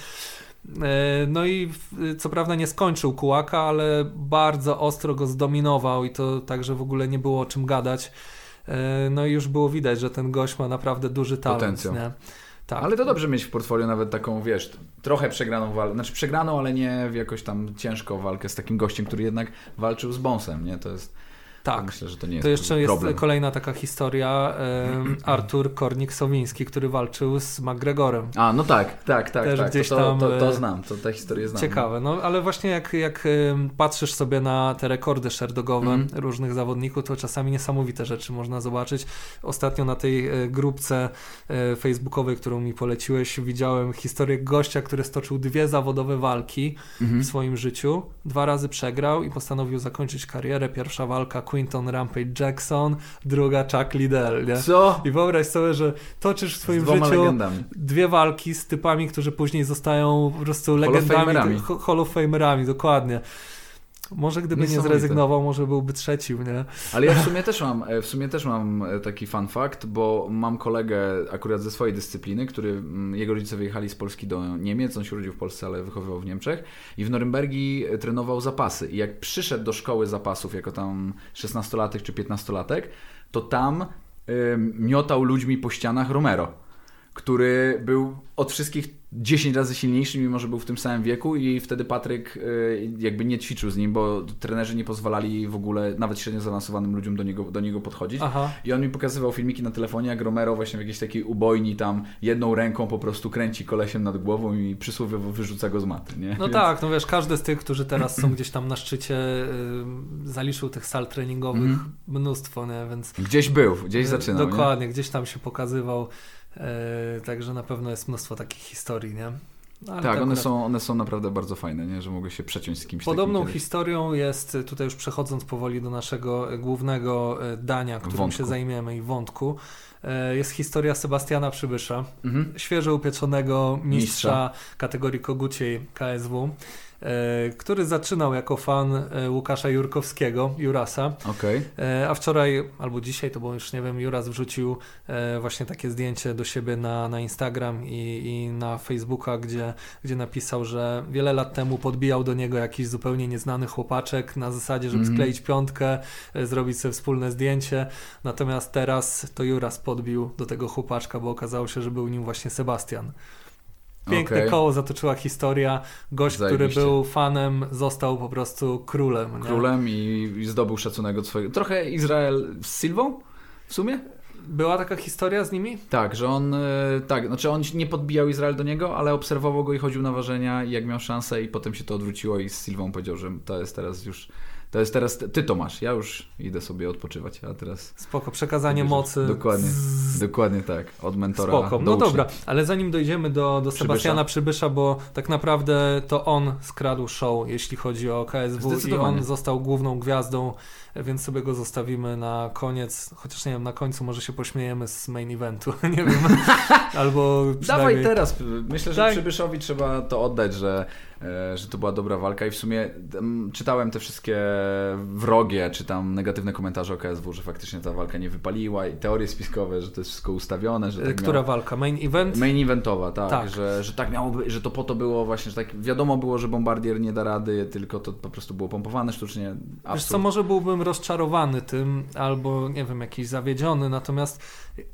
[SPEAKER 3] E, No i co prawda nie skończył Kułaka, ale bardzo ostro go zdominował i to także w ogóle nie było o czym gadać. E, No i już było widać, że ten gość ma naprawdę duży talent.
[SPEAKER 4] Potencjał.
[SPEAKER 3] Nie? Tak.
[SPEAKER 4] Ale to dobrze mieć w portfolio nawet taką, wiesz, trochę przegraną walkę. Znaczy przegraną, ale nie w jakoś tam ciężką walkę z takim gościem, który jednak walczył z Bonsem, nie? To jest.
[SPEAKER 3] Tak.
[SPEAKER 4] Myślę, że to nie jest
[SPEAKER 3] To jeszcze jest
[SPEAKER 4] problem.
[SPEAKER 3] kolejna taka historia. Artur Kornik-Sowiński, który walczył z McGregorem.
[SPEAKER 4] A, no tak, tak, tak.
[SPEAKER 3] Też
[SPEAKER 4] tak.
[SPEAKER 3] gdzieś
[SPEAKER 4] to, to,
[SPEAKER 3] tam,
[SPEAKER 4] to,
[SPEAKER 3] e,
[SPEAKER 4] to znam, to tę historię znam.
[SPEAKER 3] Ciekawe, no ale właśnie jak, jak patrzysz sobie na te rekordy szerdogowe
[SPEAKER 4] Mhm.
[SPEAKER 3] różnych zawodników, to czasami niesamowite rzeczy można zobaczyć. Ostatnio na tej e, grupce e, facebookowej, którą mi poleciłeś, widziałem historię gościa, który stoczył dwie zawodowe walki
[SPEAKER 4] Mhm.
[SPEAKER 3] w swoim życiu. Dwa razy przegrał i postanowił zakończyć karierę. Pierwsza walka Quinton Rampage Jackson, druga Chuck Liddell, nie?
[SPEAKER 4] Co?
[SPEAKER 3] I wyobraź sobie, że toczysz w swoim życiu
[SPEAKER 4] legendami.
[SPEAKER 3] dwie walki z typami, którzy później zostają po prostu legendami, Hall of Famerami, dokładnie. Może gdyby nie zrezygnował, może byłby trzecim, nie?
[SPEAKER 4] Ale ja w sumie też mam, e, w sumie też mam e, taki fun fact, bo mam kolegę akurat ze swojej dyscypliny, który mm, jego rodzice wyjechali z Polski do Niemiec, on się urodził w Polsce, ale wychowywał w Niemczech i w Norymbergi e, trenował zapasy. I jak przyszedł do szkoły zapasów jako tam 16-latek czy 15-latek, to tam y, miotał ludźmi po ścianach Romero, który był od wszystkich 10 razy silniejszy, mimo że był w tym samym wieku i wtedy Patryk y, jakby nie ćwiczył z nim, bo trenerzy nie pozwalali w ogóle nawet średnio zaawansowanym ludziom do niego, do niego podchodzić.
[SPEAKER 3] Aha.
[SPEAKER 4] I on mi pokazywał filmiki na telefonie, jak Romero właśnie w jakiejś takiej ubojni tam jedną ręką po prostu kręci kolesiem nad głową i przysłowiowo wyrzuca go z maty, nie?
[SPEAKER 3] No
[SPEAKER 4] Więc-
[SPEAKER 3] tak, no wiesz, każdy z tych, którzy teraz są gdzieś tam na szczycie, y, zaliczył tych sal treningowych
[SPEAKER 4] Mhm.
[SPEAKER 3] mnóstwo, nie? Więc
[SPEAKER 4] Gdzieś był, gdzieś zaczynał, nie?
[SPEAKER 3] Dokładnie, gdzieś tam się pokazywał. E, także na pewno jest mnóstwo takich historii, nie? No, ale
[SPEAKER 4] Tak, one są, one są naprawdę bardzo fajne, nie? Że mogę się przeciąć z kimś
[SPEAKER 3] Podobną historią jest, tutaj już przechodząc powoli do naszego e, głównego e, dania, którym
[SPEAKER 4] Wątku.
[SPEAKER 3] się zajmiemy i wątku, jest historia Sebastiana Przybysza,
[SPEAKER 4] Mhm.
[SPEAKER 3] świeżo upieczonego mistrza,
[SPEAKER 4] Mistrza.
[SPEAKER 3] kategorii koguciej KSW. E, który zaczynał jako fan e, Łukasza Jurkowskiego, Jurasa.
[SPEAKER 4] Okay.
[SPEAKER 3] A wczoraj, albo dzisiaj, to bo już nie wiem, Juras wrzucił właśnie takie zdjęcie do siebie na, na Instagram i, i na Facebooka, gdzie, gdzie napisał, że wiele lat temu podbijał do niego jakiś zupełnie nieznany chłopaczek na zasadzie, żeby mm -hmm. skleić piątkę, zrobić sobie wspólne zdjęcie. Natomiast teraz to Juras podbił do tego chłopaczka, bo okazało się, że był nim właśnie Sebastian. Piękne okay. koło zatoczyła historia. Gość, Zajebiście. który był fanem, został po prostu królem.
[SPEAKER 4] Nie? Królem i, i zdobył szacunek od swojego. Trochę Izrael z Silwą w sumie?
[SPEAKER 3] Była taka historia z nimi?
[SPEAKER 4] Tak, że on, e, tak, znaczy on nie podbijał Izrael do niego, ale obserwował go i chodził na ważenia i jak miał szansę i potem się to odwróciło i z Silwą powiedział, że to jest teraz już to jest teraz, ty to masz, ja już idę sobie odpoczywać, a teraz...
[SPEAKER 3] Spoko, przekazanie mocy.
[SPEAKER 4] Dokładnie, z... dokładnie tak, od mentora
[SPEAKER 3] Spoko, no dobra, ale zanim dojdziemy do, do Sebastiana Przybysza, bo tak naprawdę to on skradł show, jeśli chodzi o KSW i on został główną gwiazdą więc sobie go zostawimy na koniec, chociaż nie wiem, na końcu może się pośmiejemy z main eventu, nie wiem, albo
[SPEAKER 4] przynajmniej... Dawaj teraz, myślę, że tak. Przybyszowi trzeba to oddać, że E, że to była dobra walka i w sumie czytałem te wszystkie wrogie, czy tam negatywne komentarze o KSW, że faktycznie ta walka nie wypaliła i teorie spiskowe, że to jest wszystko ustawione. Że tak
[SPEAKER 3] Która miało... walka? Main event?
[SPEAKER 4] Main eventowa, tak, tak. Że, że tak miało być, że to po to było właśnie, że tak wiadomo było, że Bombardier nie da rady, tylko to po prostu było pompowane sztucznie.
[SPEAKER 3] Absurd. Wiesz co, może byłbym rozczarowany tym, albo nie wiem, jakiś zawiedziony, natomiast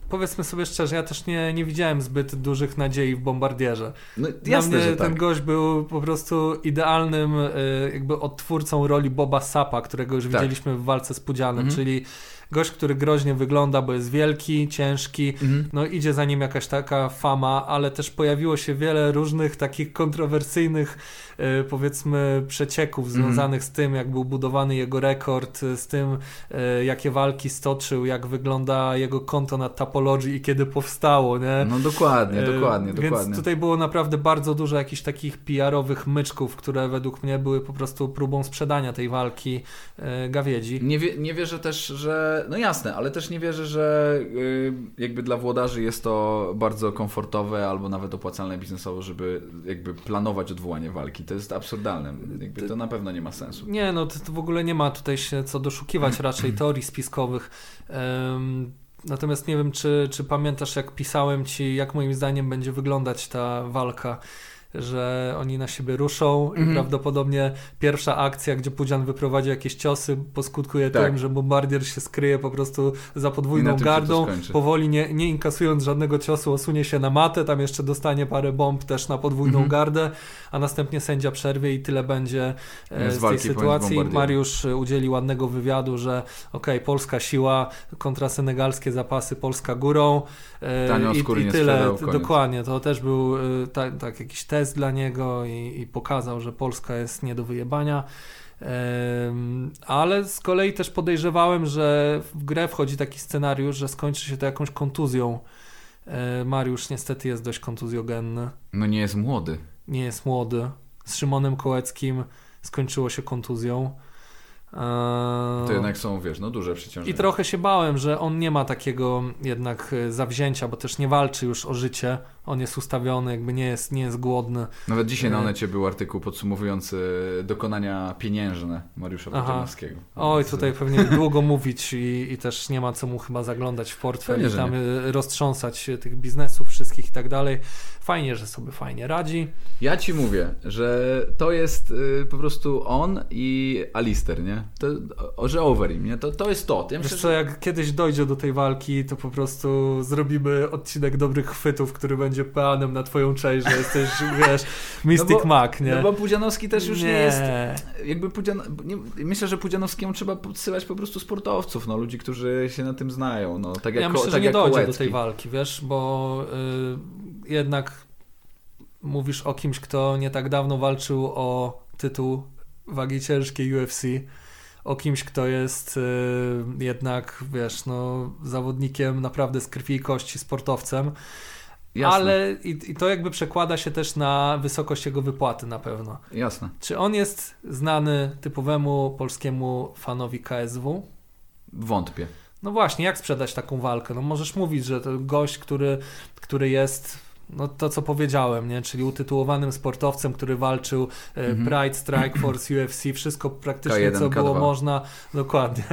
[SPEAKER 3] powiedzmy sobie szczerze, ja też nie, nie widziałem zbyt dużych nadziei w Bombardierze. No, jasne, Dla mnie ten tak. gość był po prostu idealnym e, jakby odtwórcą roli Boba Sapa, którego już tak. widzieliśmy w walce z Pudzianem, mhm. czyli gość, który groźnie wygląda, bo jest wielki, ciężki, mhm. no idzie za nim jakaś taka fama, ale też pojawiło się wiele różnych takich kontrowersyjnych E, powiedzmy przecieków mhm. związanych mm. z tym, jak był budowany jego rekord, e, z tym, e, jakie walki stoczył, jak wygląda jego konto na Tapology i kiedy powstało, nie?
[SPEAKER 4] No dokładnie, dokładnie,
[SPEAKER 3] Więc
[SPEAKER 4] dokładnie.
[SPEAKER 3] tutaj było naprawdę bardzo dużo jakichś takich PR-owych myczków, które według mnie były po prostu próbą sprzedania tej walki gawiedzi.
[SPEAKER 4] Nie, wie, nie wierzę też, że, no jasne, ale też nie wierzę, że jakby dla włodarzy jest to bardzo komfortowe albo nawet opłacalne biznesowo, żeby jakby planować odwołanie walki to jest absurdalne. Jakby to na pewno nie ma sensu.
[SPEAKER 3] Nie, no to, to w ogóle nie ma tutaj się co doszukiwać raczej teorii spiskowych. Um, natomiast nie wiem, czy, czy pamiętasz, jak pisałem ci, jak moim zdaniem będzie wyglądać ta walka że oni na siebie ruszą mm -hmm. i mhm. prawdopodobnie pierwsza akcja, gdzie Pudzian wyprowadzi jakieś ciosy, poskutkuje tak. tym, że bombardier się skryje po prostu za podwójną gardą, powoli nie, nie inkasując żadnego ciosu, osunie się na matę, tam jeszcze dostanie parę bomb też na podwójną mm -hmm. gardę, a następnie sędzia przerwie i tyle będzie e, z, tej sytuacji. Mariusz udzieli ładnego wywiadu, że ok, polska siła kontra senegalskie zapasy, Polska górą
[SPEAKER 4] e, i,
[SPEAKER 3] i tyle. Dokładnie, to też był e, tak, tak jakiś test test dla niego i, i pokazał, że Polska jest nie do wyjebania. Ale z kolei też podejrzewałem, że w grę wchodzi taki scenariusz, że skończy się to jakąś kontuzją. E, Mariusz niestety jest dość kontuzjogenny.
[SPEAKER 4] No nie jest młody.
[SPEAKER 3] Nie jest młody. Z Szymonem Kołeckim skończyło się kontuzją.
[SPEAKER 4] To jednak są, wiesz, no duże przeciążenia.
[SPEAKER 3] I trochę się bałem, że on nie ma takiego jednak e, zawzięcia, bo też nie walczy już o życie. On jest ustawiony, jakby nie jest, nie jest głodny.
[SPEAKER 4] Nawet dzisiaj na e, necie był artykuł podsumowujący dokonania pieniężne Mariusza Pudzianowskiego.
[SPEAKER 3] Oj, tutaj pewnie długo mówić i, i też nie ma co mu chyba zaglądać w portfel i tam nie. E, roztrząsać tych biznesów wszystkich i tak dalej. Fajnie, że sobie fajnie radzi.
[SPEAKER 4] Ja ci mówię, że to jest po prostu on i Alister, nie? To, że over im, nie? To, to jest to.
[SPEAKER 3] Ja myślę, Wiesz co, jak kiedyś dojdzie do tej walki, to po prostu zrobimy odcinek dobrych chwytów, który będzie peanem na twoją część, że jesteś, wiesz, Mystic no bo, Mac, nie?
[SPEAKER 4] No bo Pudzianowski też już nie, nie jest... Jakby Pudzian... nie, myślę, że Pudzianowskiemu trzeba podsyłać po prostu sportowców, no, ludzi, którzy się na tym znają, no. Tak jak,
[SPEAKER 3] ja myślę, tak że nie dojdzie Kołecki. do tej walki, wiesz, bo y, jednak mówisz o kimś, kto nie tak dawno walczył o tytuł wagi ciężkiej UFC, o kimś, kto jest y, jednak, wiesz, no, zawodnikiem naprawdę z krwi i kości, sportowcem. Jasne. Ale i, i, to jakby przekłada się też na wysokość jego wypłaty na pewno.
[SPEAKER 4] Jasne.
[SPEAKER 3] Czy on jest znany typowemu polskiemu fanowi KSW?
[SPEAKER 4] Wątpię.
[SPEAKER 3] No właśnie, jak sprzedać taką walkę? No możesz mówić, że to gość, który, który jest no to co powiedziałem, nie? czyli utytułowanym sportowcem, który walczył e,
[SPEAKER 4] Mhm.
[SPEAKER 3] Pride, Strike Force, UFC, wszystko praktycznie
[SPEAKER 4] K1,
[SPEAKER 3] co było
[SPEAKER 4] K2.
[SPEAKER 3] można, dokładnie.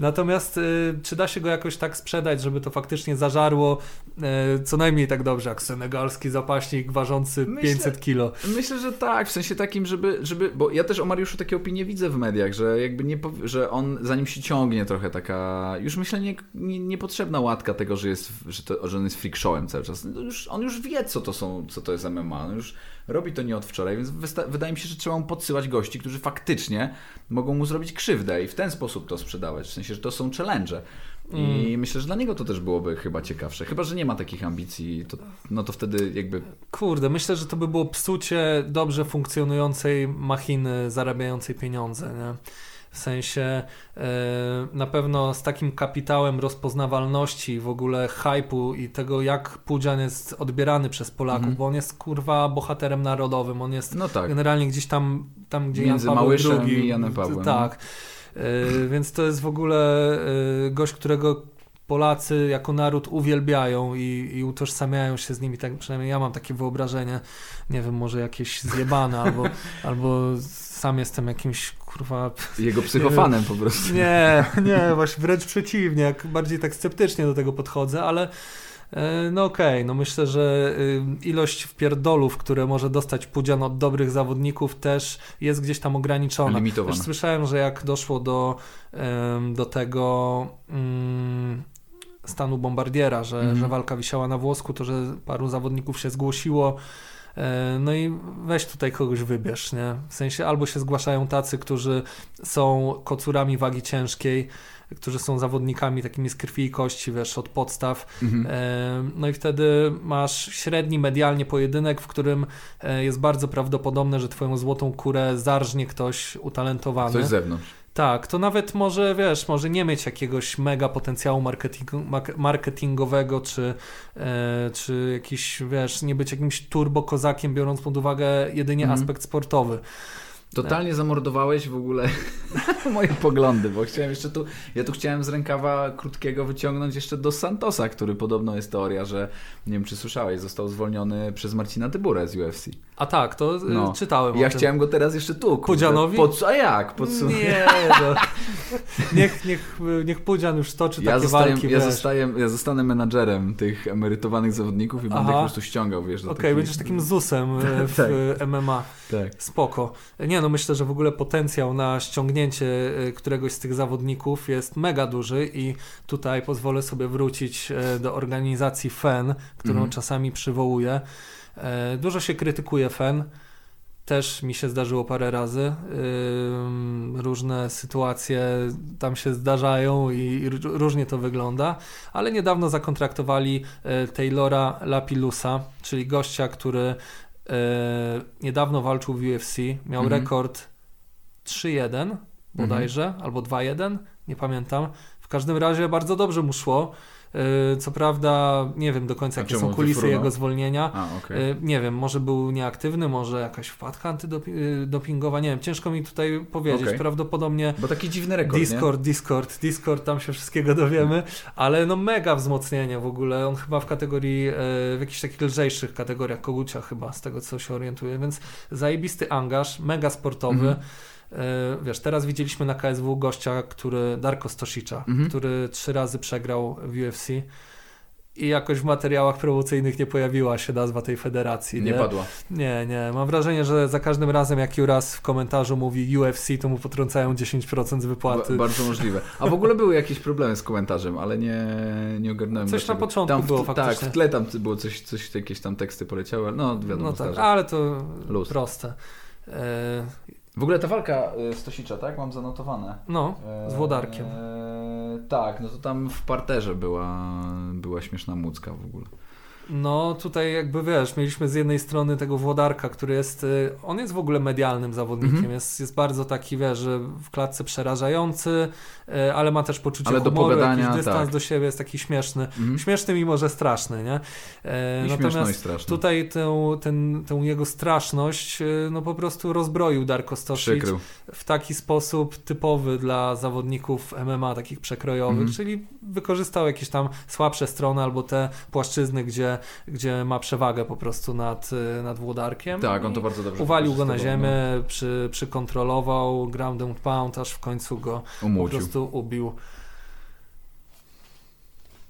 [SPEAKER 3] Natomiast y, czy da się go jakoś tak sprzedać, żeby to faktycznie zażarło e, co najmniej tak dobrze, jak senegalski zapaśnik ważący
[SPEAKER 4] Myślę-
[SPEAKER 3] 500 kilo?
[SPEAKER 4] Myślę, że tak, w sensie takim, żeby, żeby. Bo ja też o Mariuszu takie opinie widzę w mediach, że jakby nie że on za nim się ciągnie trochę taka. Już myślę nie, nie, niepotrzebna łatka tego, że jest, że, to, że on jest freak showem cały czas. No Już, on już wie, co to są, co to jest MMA. On już robi to nie od wczoraj, więc wydaje mi się, że trzeba mu podsyłać gości, którzy faktycznie mogą mu zrobić krzywdę i w ten sposób to sprzedawać. W sensie, że to są challenge. I myślę, że dla niego to też byłoby chyba ciekawsze. Chyba, że nie ma takich ambicji, to, no to wtedy jakby
[SPEAKER 3] Kurde, myślę, że to by było psucie dobrze funkcjonującej machiny zarabiającej pieniądze, nie? W sensie e, na pewno z takim kapitałem rozpoznawalności, w ogóle hypu i tego, jak Pudzian jest odbierany przez Polaków,
[SPEAKER 4] Mhm.
[SPEAKER 3] bo on jest kurwa bohaterem narodowym, on jest
[SPEAKER 4] No tak.
[SPEAKER 3] generalnie gdzieś tam, tam gdzie
[SPEAKER 4] Między
[SPEAKER 3] Jan Paweł
[SPEAKER 4] Małyszem
[SPEAKER 3] II.
[SPEAKER 4] i Janem Pawłem,
[SPEAKER 3] Tak. E, więc to jest w ogóle e, gość, którego Polacy jako naród uwielbiają i, i utożsamiają się z nimi, tak przynajmniej ja mam takie wyobrażenie, nie wiem, może jakieś zjebane, albo, albo sam jestem jakimś, kurwa,
[SPEAKER 4] jego psychofanem po prostu.
[SPEAKER 3] nie, nie, właśnie wręcz przeciwnie, jak bardziej tak sceptycznie do tego podchodzę, ale e, no okej, no myślę, że y, ilość wpierdolów, które może dostać Pudzian od dobrych zawodników też jest gdzieś tam ograniczona.
[SPEAKER 4] Limitowana.
[SPEAKER 3] Też słyszałem, że jak doszło do, do tego mm, stanu bombardiera, że,
[SPEAKER 4] Mhm.
[SPEAKER 3] że walka wisiała na włosku, to że paru zawodników się zgłosiło. E, No i weź tutaj kogoś wybierz, nie? W sensie albo się zgłaszają tacy, którzy są kocurami wagi ciężkiej, którzy są zawodnikami takimi z krwi i kości, wiesz, od podstaw.
[SPEAKER 4] Mhm.
[SPEAKER 3] E, No i wtedy masz średni medialnie pojedynek, w którym e, jest bardzo prawdopodobne, że twoją złotą kurę zarżnie ktoś utalentowany.
[SPEAKER 4] Coś z zewnątrz.
[SPEAKER 3] Tak, to nawet może, wiesz, może nie mieć jakiegoś mega potencjału marketing, marketingowego, czy, e, czy jakiś, wiesz, nie być jakimś turbo kozakiem, biorąc pod uwagę jedynie
[SPEAKER 4] Mhm.
[SPEAKER 3] aspekt sportowy.
[SPEAKER 4] Totalnie zamordowałeś w ogóle moje poglądy, bo chciałem jeszcze tu, ja tu chciałem z rękawa krótkiego wyciągnąć jeszcze do Santosa, który podobno jest teoria, że nie wiem czy słyszałeś, został zwolniony przez Marcina Tyburę z UFC.
[SPEAKER 3] A tak, to e,
[SPEAKER 4] No.
[SPEAKER 3] czytałem
[SPEAKER 4] ja chciałem go teraz jeszcze tu.
[SPEAKER 3] Pudzianowi?
[SPEAKER 4] Pod, a jak? Podsu-
[SPEAKER 3] Nie, no. niech, niech, niech Pudzian już toczy
[SPEAKER 4] Ja,
[SPEAKER 3] takie
[SPEAKER 4] zostaję,
[SPEAKER 3] walki,
[SPEAKER 4] ja,
[SPEAKER 3] wiesz.
[SPEAKER 4] zostaję, ja zostanę menadżerem tych emerytowanych zawodników i będę
[SPEAKER 3] Aha.
[SPEAKER 4] ich po prostu ściągał, wiesz,
[SPEAKER 3] Okej,
[SPEAKER 4] takich-
[SPEAKER 3] będziesz takim ZUS-em w
[SPEAKER 4] Tak.
[SPEAKER 3] e, MMA.
[SPEAKER 4] Tak.
[SPEAKER 3] Spoko. Nie, no myślę, że w ogóle potencjał na ściągnięcie e, któregoś z tych zawodników jest mega duży i tutaj pozwolę sobie wrócić e, do organizacji FEN, którą
[SPEAKER 4] Mhm.
[SPEAKER 3] czasami przywołuję. E, Dużo się krytykuje FEN. Też mi się zdarzyło parę razy. Różne sytuacje tam się zdarzają i różnie to wygląda, ale niedawno zakontraktowali Taylora Lapilusa, czyli gościa, który niedawno walczył w UFC. Miał
[SPEAKER 4] Mhm.
[SPEAKER 3] rekord 3-1 bodajże, albo 2-1, nie pamiętam. W każdym razie bardzo dobrze mu szło. E, Co prawda nie wiem do końca jakie są kulisy
[SPEAKER 4] wyfrunął?
[SPEAKER 3] jego zwolnienia.
[SPEAKER 4] A.
[SPEAKER 3] E, Nie wiem, może był nieaktywny, może jakaś wpadka antydopingowa, nie wiem, ciężko mi tutaj powiedzieć.
[SPEAKER 4] Okej.
[SPEAKER 3] Prawdopodobnie
[SPEAKER 4] Bo taki dziwny rekord,
[SPEAKER 3] Discord, Discord, Discord, tam się wszystkiego dowiemy, ale no mega wzmocnienie w ogóle. On chyba w kategorii, e, w jakichś takich lżejszych kategoriach kogucia chyba, z tego co się orientuję, więc zajebisty angaż, mega sportowy.
[SPEAKER 4] Mhm.
[SPEAKER 3] E, Wiesz, teraz widzieliśmy na KSW gościa, który, Darko Stosicza,
[SPEAKER 4] Mhm.
[SPEAKER 3] który trzy razy przegrał w UFC i jakoś w materiałach promocyjnych nie pojawiła się nazwa tej federacji.
[SPEAKER 4] Nie, nie padła.
[SPEAKER 3] Nie, nie. Mam wrażenie, że za każdym razem, jak Juras w komentarzu mówi UFC, to mu potrącają 10% z wypłaty.
[SPEAKER 4] Ba- bardzo możliwe. A w ogóle były jakieś problemy z komentarzem, ale nie, nie ogarnąłem.
[SPEAKER 3] Coś na początku
[SPEAKER 4] tam
[SPEAKER 3] było
[SPEAKER 4] Tak,
[SPEAKER 3] faktycznie.
[SPEAKER 4] w tle tam było coś, coś, jakieś tam teksty poleciały, no wiadomo.
[SPEAKER 3] no tak, ale to
[SPEAKER 4] Luz.
[SPEAKER 3] proste. E,
[SPEAKER 4] W ogóle ta walka y, Stosicza, tak? Mam zanotowane.
[SPEAKER 3] no, z Włodarkiem.
[SPEAKER 4] Eee, tak, no to tam w parterze była, była śmieszna mucka w ogóle.
[SPEAKER 3] No tutaj jakby wiesz, mieliśmy z jednej strony tego Włodarka, który jest, y, on jest w ogóle medialnym zawodnikiem,
[SPEAKER 4] Mhm.
[SPEAKER 3] jest, jest bardzo taki, wiesz, że w klatce przerażający, y, ale ma też poczucie
[SPEAKER 4] Ale do
[SPEAKER 3] humoru,
[SPEAKER 4] pogadania,
[SPEAKER 3] jakiś dystans
[SPEAKER 4] tak.
[SPEAKER 3] do siebie, jest taki śmieszny.
[SPEAKER 4] Mhm.
[SPEAKER 3] Śmieszny mimo, że straszny, nie? E,
[SPEAKER 4] I śmieszno i
[SPEAKER 3] natomiast
[SPEAKER 4] straszno.
[SPEAKER 3] tutaj tę, ten, tę jego straszność y, no po prostu rozbroił Darko Stosic w taki sposób typowy dla zawodników MMA, takich przekrojowych,
[SPEAKER 4] Mhm.
[SPEAKER 3] czyli wykorzystał jakieś tam słabsze strony albo te płaszczyzny, gdzie gdzie, ma przewagę po prostu nad, nad Włodarkiem.
[SPEAKER 4] Tak, on to bardzo dobrze
[SPEAKER 3] Uwalił go na ziemię, no. przy, przykontrolował, ground and pound, aż w końcu go po prostu ubił.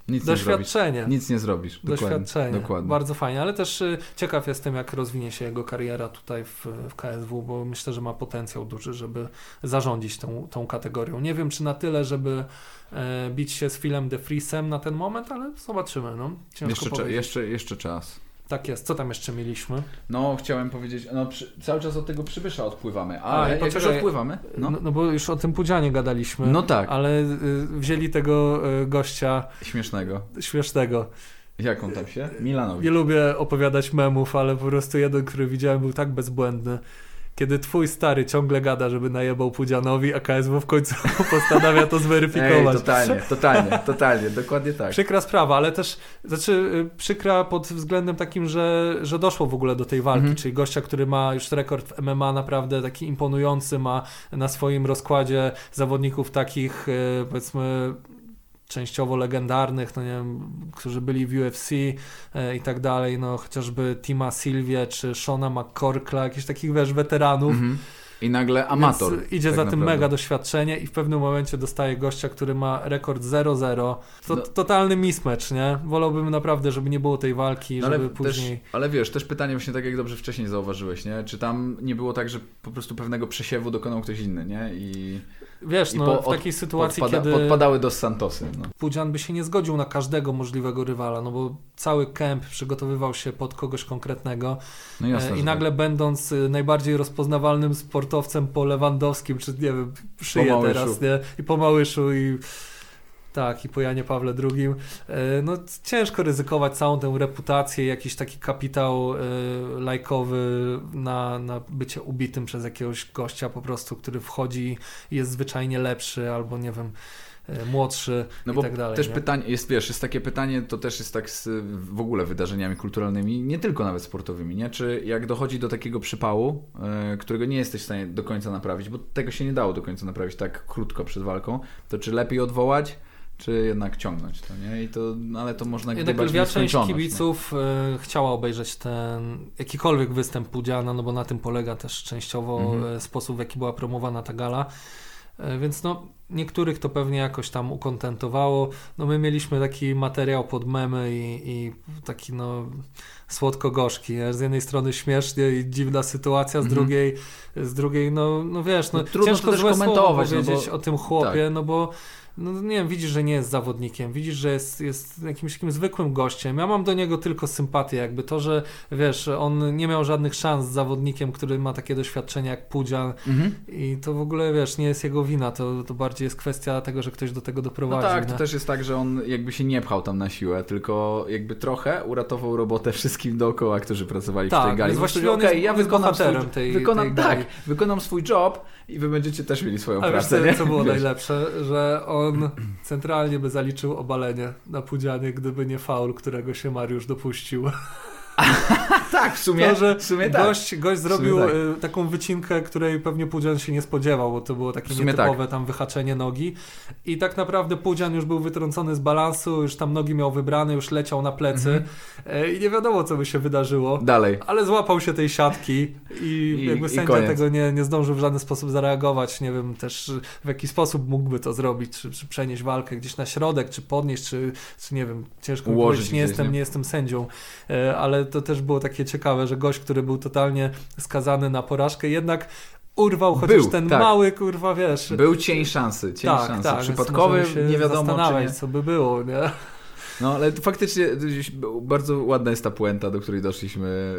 [SPEAKER 4] Nic
[SPEAKER 3] Doświadczenie.
[SPEAKER 4] Nie Nic nie zrobisz.
[SPEAKER 3] Dokładnie. Doświadczenie. Dokładnie. Bardzo fajnie, ale też y, ciekaw jestem, jak rozwinie się jego kariera tutaj w, w KSW, bo myślę, że ma potencjał duży, żeby zarządzić tą, tą kategorią. Nie wiem, czy na tyle, żeby e, bić się z Philem De Friesem na ten moment, ale zobaczymy. No.
[SPEAKER 4] jeszcze, jeszcze, jeszcze czas.
[SPEAKER 3] Tak jest. Co tam jeszcze mieliśmy?
[SPEAKER 4] No, chciałem powiedzieć, no przy, cały czas od tego przybysza odpływamy, ale A, jak już odpływamy...
[SPEAKER 3] No. no. No, bo już o tym Pudzianie gadaliśmy.
[SPEAKER 4] No tak.
[SPEAKER 3] Ale y, wzięli tego y, gościa...
[SPEAKER 4] Śmiesznego.
[SPEAKER 3] Śmiesznego.
[SPEAKER 4] Jak on tam się? Milanowi.
[SPEAKER 3] Nie lubię opowiadać memów, ale po prostu jeden, który widziałem był tak bezbłędny kiedy twój stary ciągle gada, żeby najebał Pudzianowi, a KSW w końcu postanawia to zweryfikować.
[SPEAKER 4] Ej, totalnie, totalnie, totalnie, dokładnie tak.
[SPEAKER 3] Przykra sprawa, ale też, znaczy y, przykra pod względem takim, że, że doszło w ogóle do tej walki, mhm. czyli gościa, który ma już rekord w MMA naprawdę taki imponujący, ma na swoim rozkładzie zawodników takich y, powiedzmy częściowo legendarnych, no nie wiem, którzy byli w UFC e, i tak dalej, no chociażby Tima Sylvia czy Shona McCorkla, jakichś takich, wiesz, weteranów. Mm -hmm.
[SPEAKER 4] I nagle amator. Więc
[SPEAKER 3] idzie tak za tym mega doświadczenie i w pewnym momencie dostaje gościa, który ma rekord 0-0. To no. totalny mismatch, nie? Wolałbym naprawdę, żeby nie było tej walki, no, żeby ale później...
[SPEAKER 4] Też, ale wiesz, też pytanie właśnie tak jak dobrze wcześniej zauważyłeś, nie? Czy tam nie było tak, że po prostu pewnego przesiewu dokonał ktoś inny, nie? I...
[SPEAKER 3] Wiesz, no, po, w takiej sytuacji, podpada, kiedy...
[SPEAKER 4] Podpadały do Santosy. No.
[SPEAKER 3] Pudzian by się nie zgodził na każdego możliwego rywala, no bo cały kemp przygotowywał się pod kogoś konkretnego no jasne, e, i nagle tak. będąc e, najbardziej rozpoznawalnym sportowcem po Lewandowskim, czy nie wiem, szyję teraz, nie? I po Małyszu i tak, i po Janie Pawle II. E, no ciężko ryzykować całą tę reputację, jakiś taki kapitał e, lajkowy na, na bycie ubitym przez jakiegoś gościa po prostu, który wchodzi i jest zwyczajnie lepszy albo nie wiem e, młodszy no bo i tak dalej.
[SPEAKER 4] Też
[SPEAKER 3] nie?
[SPEAKER 4] pytanie, jest wiesz, jest takie pytanie, to też jest tak z w ogóle wydarzeniami kulturalnymi, nie tylko nawet sportowymi, nie? Czy jak dochodzi do takiego przypału, którego nie jesteś w stanie do końca naprawić, bo tego się nie dało do końca naprawić tak krótko przed walką, to czy lepiej odwołać, czy jednak ciągnąć to, nie? I to, no, ale to można
[SPEAKER 3] jednak gdybać lwia część kibiców no. chciała obejrzeć ten jakikolwiek występ Pudziana, no bo na tym polega też częściowo mhm. E, sposób, w jaki była promowana ta gala. E, więc no, niektórych to pewnie jakoś tam ukontentowało. No my mieliśmy taki materiał pod memy i, i taki no słodko-gorzki. Z jednej strony śmiesznie i dziwna sytuacja, z mhm. drugiej z drugiej no, no wiesz, no, no
[SPEAKER 4] trudno ciężko to też komentować,
[SPEAKER 3] powiedzieć no bo, o tym chłopie, tak. no bo no nie wiem, widzisz, że nie jest zawodnikiem, widzisz, że jest, jest jakimś takim zwykłym gościem. Ja mam do niego tylko sympatię, jakby to, że wiesz, on nie miał żadnych szans z zawodnikiem, który ma takie doświadczenie jak Pudzian mhm. i to w ogóle, wiesz, nie jest jego wina, to, to bardziej jest kwestia tego, że ktoś do tego doprowadził.
[SPEAKER 4] No tak,
[SPEAKER 3] nie?
[SPEAKER 4] to też jest tak, że on jakby się nie pchał tam na siłę, tylko jakby trochę uratował robotę wszystkim dookoła, którzy pracowali
[SPEAKER 3] tak,
[SPEAKER 4] w tej gali.
[SPEAKER 3] Tak, właściwie okej, okay, ja wykonam swój, tej,
[SPEAKER 4] wykonam,
[SPEAKER 3] tej
[SPEAKER 4] tak, wykonam swój job i wy będziecie też mieli swoją
[SPEAKER 3] Ale
[SPEAKER 4] pracę.
[SPEAKER 3] Wiesz, co, co było wiesz. najlepsze, że on on centralnie by zaliczył obalenie na Pudzianie, gdyby nie faul, którego się Mariusz dopuścił.
[SPEAKER 4] tak, w sumie, to, że w sumie tak.
[SPEAKER 3] gość, gość zrobił tak. Y, taką wycinkę, której pewnie Pudzian się nie spodziewał, bo to było takie nietypowe tak. tam wyhaczenie nogi. I tak naprawdę Pudzian już był wytrącony z balansu, już tam nogi miał wybrane, już leciał na plecy mhm. i nie wiadomo, co by się wydarzyło.
[SPEAKER 4] Dalej.
[SPEAKER 3] Ale złapał się tej siatki i, I jakby sędzia tego nie, nie zdążył w żaden sposób zareagować. Nie wiem też w jaki sposób mógłby to zrobić, czy, czy przenieść walkę gdzieś na środek, czy podnieść, czy, czy nie wiem, ciężko Ułożyć powiedzieć, nie jestem, nie? nie jestem sędzią, e, ale to też było takie ciekawe, że gość, który był totalnie skazany na porażkę, jednak urwał chociaż był, ten tak. mały, kurwa, wiesz.
[SPEAKER 4] Był cień szansy, cień tak, szansy. Tak, Przypadkowy, nie wiadomo czy nie.
[SPEAKER 3] co by było, nie?
[SPEAKER 4] No, ale faktycznie bardzo ładna jest ta puenta, do której doszliśmy,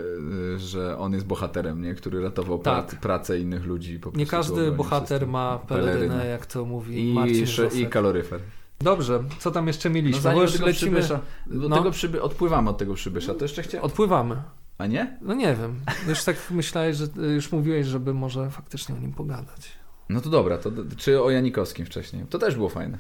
[SPEAKER 4] y, że on jest bohaterem, nie? który ratował tak. pracę innych ludzi.
[SPEAKER 3] nie każdy bohater ma pelerynę, jak to mówi I, Marcin
[SPEAKER 4] I kaloryfer.
[SPEAKER 3] Dobrze, co tam jeszcze mieliśmy?
[SPEAKER 4] No Bo już lecimy. Do no. tego przyby... Odpływamy od tego przybysza. To jeszcze chciałem.
[SPEAKER 3] Odpływamy.
[SPEAKER 4] A nie?
[SPEAKER 3] No nie wiem. Już tak myślałeś, że już mówiłeś, żeby może faktycznie o nim pogadać.
[SPEAKER 4] No to dobra, to czy o Janikowskim wcześniej? To też było fajne.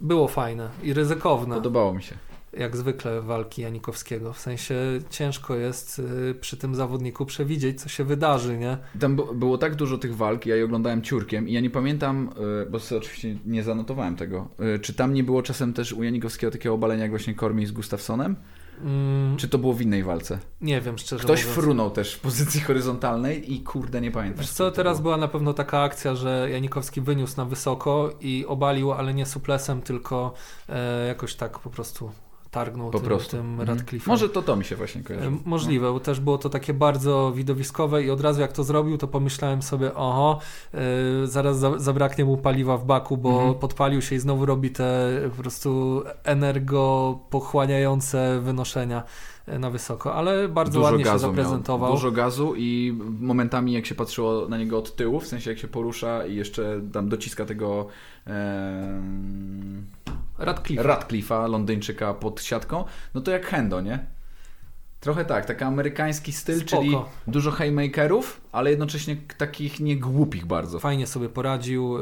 [SPEAKER 3] Było fajne i ryzykowne.
[SPEAKER 4] Podobało mi się
[SPEAKER 3] jak zwykle walki Janikowskiego. W sensie ciężko jest y, przy tym zawodniku przewidzieć, co się wydarzy, nie?
[SPEAKER 4] Tam było tak dużo tych walk, ja je oglądałem ciurkiem i ja nie pamiętam, y, bo sobie oczywiście nie zanotowałem tego, y, czy tam nie było czasem też u Janikowskiego takiego obalenia jak właśnie Kormi z Gustafsonem?
[SPEAKER 3] Mm,
[SPEAKER 4] Czy to było w innej walce?
[SPEAKER 3] nie wiem, szczerze
[SPEAKER 4] Ktoś
[SPEAKER 3] mówiąc.
[SPEAKER 4] frunął też w pozycji horyzontalnej i kurde, nie pamiętam.
[SPEAKER 3] Wiesz co, teraz była na pewno taka akcja, że Janikowski wyniósł na wysoko i obalił, ale nie suplesem, tylko e, jakoś tak po prostu targnął
[SPEAKER 4] Po
[SPEAKER 3] tym,
[SPEAKER 4] prostu.
[SPEAKER 3] tym
[SPEAKER 4] Mhm.
[SPEAKER 3] Radcliffe'em.
[SPEAKER 4] Może to to mi się właśnie kojarzy.
[SPEAKER 3] Możliwe, bo też było to takie bardzo widowiskowe i od razu jak to zrobił, to pomyślałem sobie, oho, e, zaraz za, zabraknie mu paliwa w baku, bo
[SPEAKER 4] Mhm.
[SPEAKER 3] podpalił się i znowu robi te po prostu energopochłaniające wynoszenia na wysoko, ale bardzo ładnie się zaprezentował.
[SPEAKER 4] Miał, dużo gazu i momentami jak się patrzyło na niego od tyłu, w sensie jak się porusza i jeszcze tam dociska tego
[SPEAKER 3] Radcliffe.
[SPEAKER 4] Radcliffe'a, Londyńczyka pod siatką, no to jak Hendo, nie? Trochę tak, taki amerykański styl,
[SPEAKER 3] Spoko.
[SPEAKER 4] czyli dużo haymakerów, ale jednocześnie takich niegłupich bardzo.
[SPEAKER 3] Fajnie sobie poradził.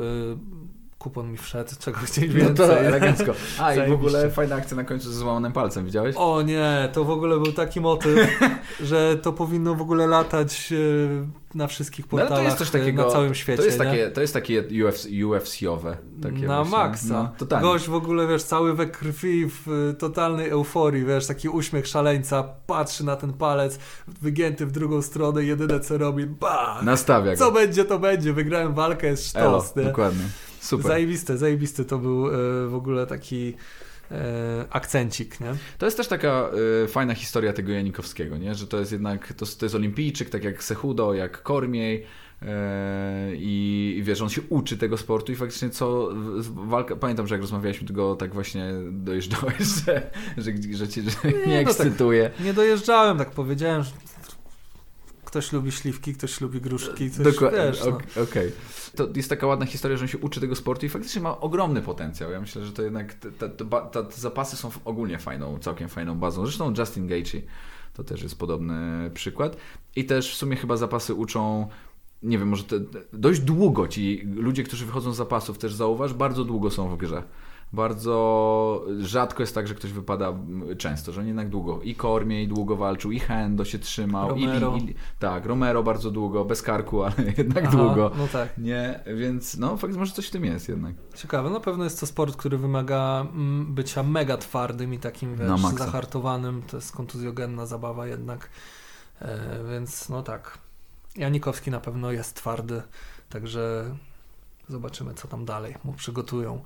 [SPEAKER 3] Kupon mi wszedł, czego chcieć
[SPEAKER 4] No
[SPEAKER 3] więcej.
[SPEAKER 4] to elegancko. A i w ogóle fajna akcja na końcu ze złamanym palcem, widziałeś?
[SPEAKER 3] O nie, to w ogóle był taki motyw, że to powinno w ogóle latać y, na wszystkich
[SPEAKER 4] No, ale
[SPEAKER 3] portalach
[SPEAKER 4] to jest coś takiego,
[SPEAKER 3] na całym świecie.
[SPEAKER 4] To jest
[SPEAKER 3] nie?
[SPEAKER 4] takie, to jest takie UFC, UFC-owe. Takie
[SPEAKER 3] na
[SPEAKER 4] właśnie,
[SPEAKER 3] maksa.
[SPEAKER 4] No.
[SPEAKER 3] Gość w ogóle, wiesz, cały we krwi, w y, totalnej euforii, wiesz, taki uśmiech szaleńca, patrzy na ten palec, wygięty w drugą stronę, jedyne co robi, ba!
[SPEAKER 4] Nastawia go.
[SPEAKER 3] Co będzie, to będzie, wygrałem walkę, jest
[SPEAKER 4] Elo,
[SPEAKER 3] sztos, nie?
[SPEAKER 4] dokładnie. Super.
[SPEAKER 3] Zajebisty to był y, w ogóle taki y, akcencik, nie?
[SPEAKER 4] To jest też taka y, fajna historia tego Janikowskiego, nie? że to jest jednak, to, to jest olimpijczyk, tak jak Sehudo, jak Kormiej i, i wiesz, on się uczy tego sportu i faktycznie co, walka, pamiętam, że jak rozmawialiśmy, to go tak właśnie dojeżdżałeś, że, że, że cię że nie,
[SPEAKER 3] Nie, no tak.
[SPEAKER 4] ekscytuje.
[SPEAKER 3] Nie dojeżdżałem, tak powiedziałem, że ktoś lubi śliwki, ktoś lubi gruszki, coś,
[SPEAKER 4] Dokładnie,
[SPEAKER 3] wiesz, no.
[SPEAKER 4] ok- okej. To jest taka ładna historia, że on się uczy tego sportu i faktycznie ma ogromny potencjał. Ja myślę, że to jednak te, te, te, zapasy są ogólnie fajną, całkiem fajną bazą. Zresztą Justin Gaethje to też jest podobny przykład. I też w sumie chyba zapasy uczą nie wiem, może te, dość długo ci ludzie, którzy wychodzą z zapasów, też zauważ, bardzo długo są w grze. Bardzo rzadko jest tak, że ktoś wypada mm, często, że on jednak długo. I Kormiej długo walczył, i Hendo się trzymał,
[SPEAKER 3] Romero.
[SPEAKER 4] i, i tak, Romero bardzo długo, bez karku, ale jednak
[SPEAKER 3] Aha,
[SPEAKER 4] długo.
[SPEAKER 3] No tak.
[SPEAKER 4] Nie, więc no fakt, może coś w tym jest jednak.
[SPEAKER 3] Ciekawe, na pewno jest to sport, który wymaga mm, bycia mega twardym i takim, wiesz,
[SPEAKER 4] Na maksa.
[SPEAKER 3] zahartowanym. To jest kontuzjogenna zabawa jednak. E, więc no tak. Janikowski na pewno jest twardy, także zobaczymy, co tam dalej mu przygotują.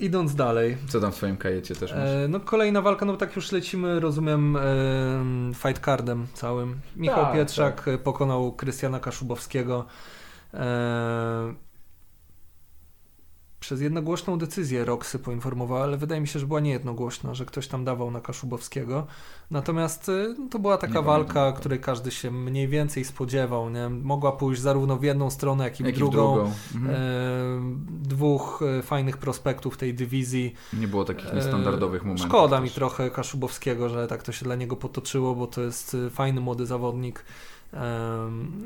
[SPEAKER 3] Idąc dalej,
[SPEAKER 4] Co tam w twoim kajecie też masz?
[SPEAKER 3] E, no kolejna walka, no tak już lecimy, rozumiem, e, fight cardem całym. Michał
[SPEAKER 4] Tak,
[SPEAKER 3] Pietrzak e, pokonał Krystiana Kaszubowskiego e, przez jednogłośną decyzję Roxy poinformowała, ale wydaje mi się, że była niejednogłośna, że ktoś tam dawał na Kaszubowskiego. Natomiast e, no, to była taka
[SPEAKER 4] Nie
[SPEAKER 3] walka, której każdy się mniej więcej spodziewał. Nie? Mogła pójść zarówno w jedną stronę, jak i w
[SPEAKER 4] Jak
[SPEAKER 3] drugą.
[SPEAKER 4] drugą. Mhm.
[SPEAKER 3] E, dwóch e, fajnych prospektów tej dywizji.
[SPEAKER 4] Nie było takich niestandardowych
[SPEAKER 3] E,
[SPEAKER 4] momentów.
[SPEAKER 3] Szkoda mi
[SPEAKER 4] też.
[SPEAKER 3] trochę Kaszubowskiego, że tak to się dla niego potoczyło, bo to jest y, fajny młody zawodnik.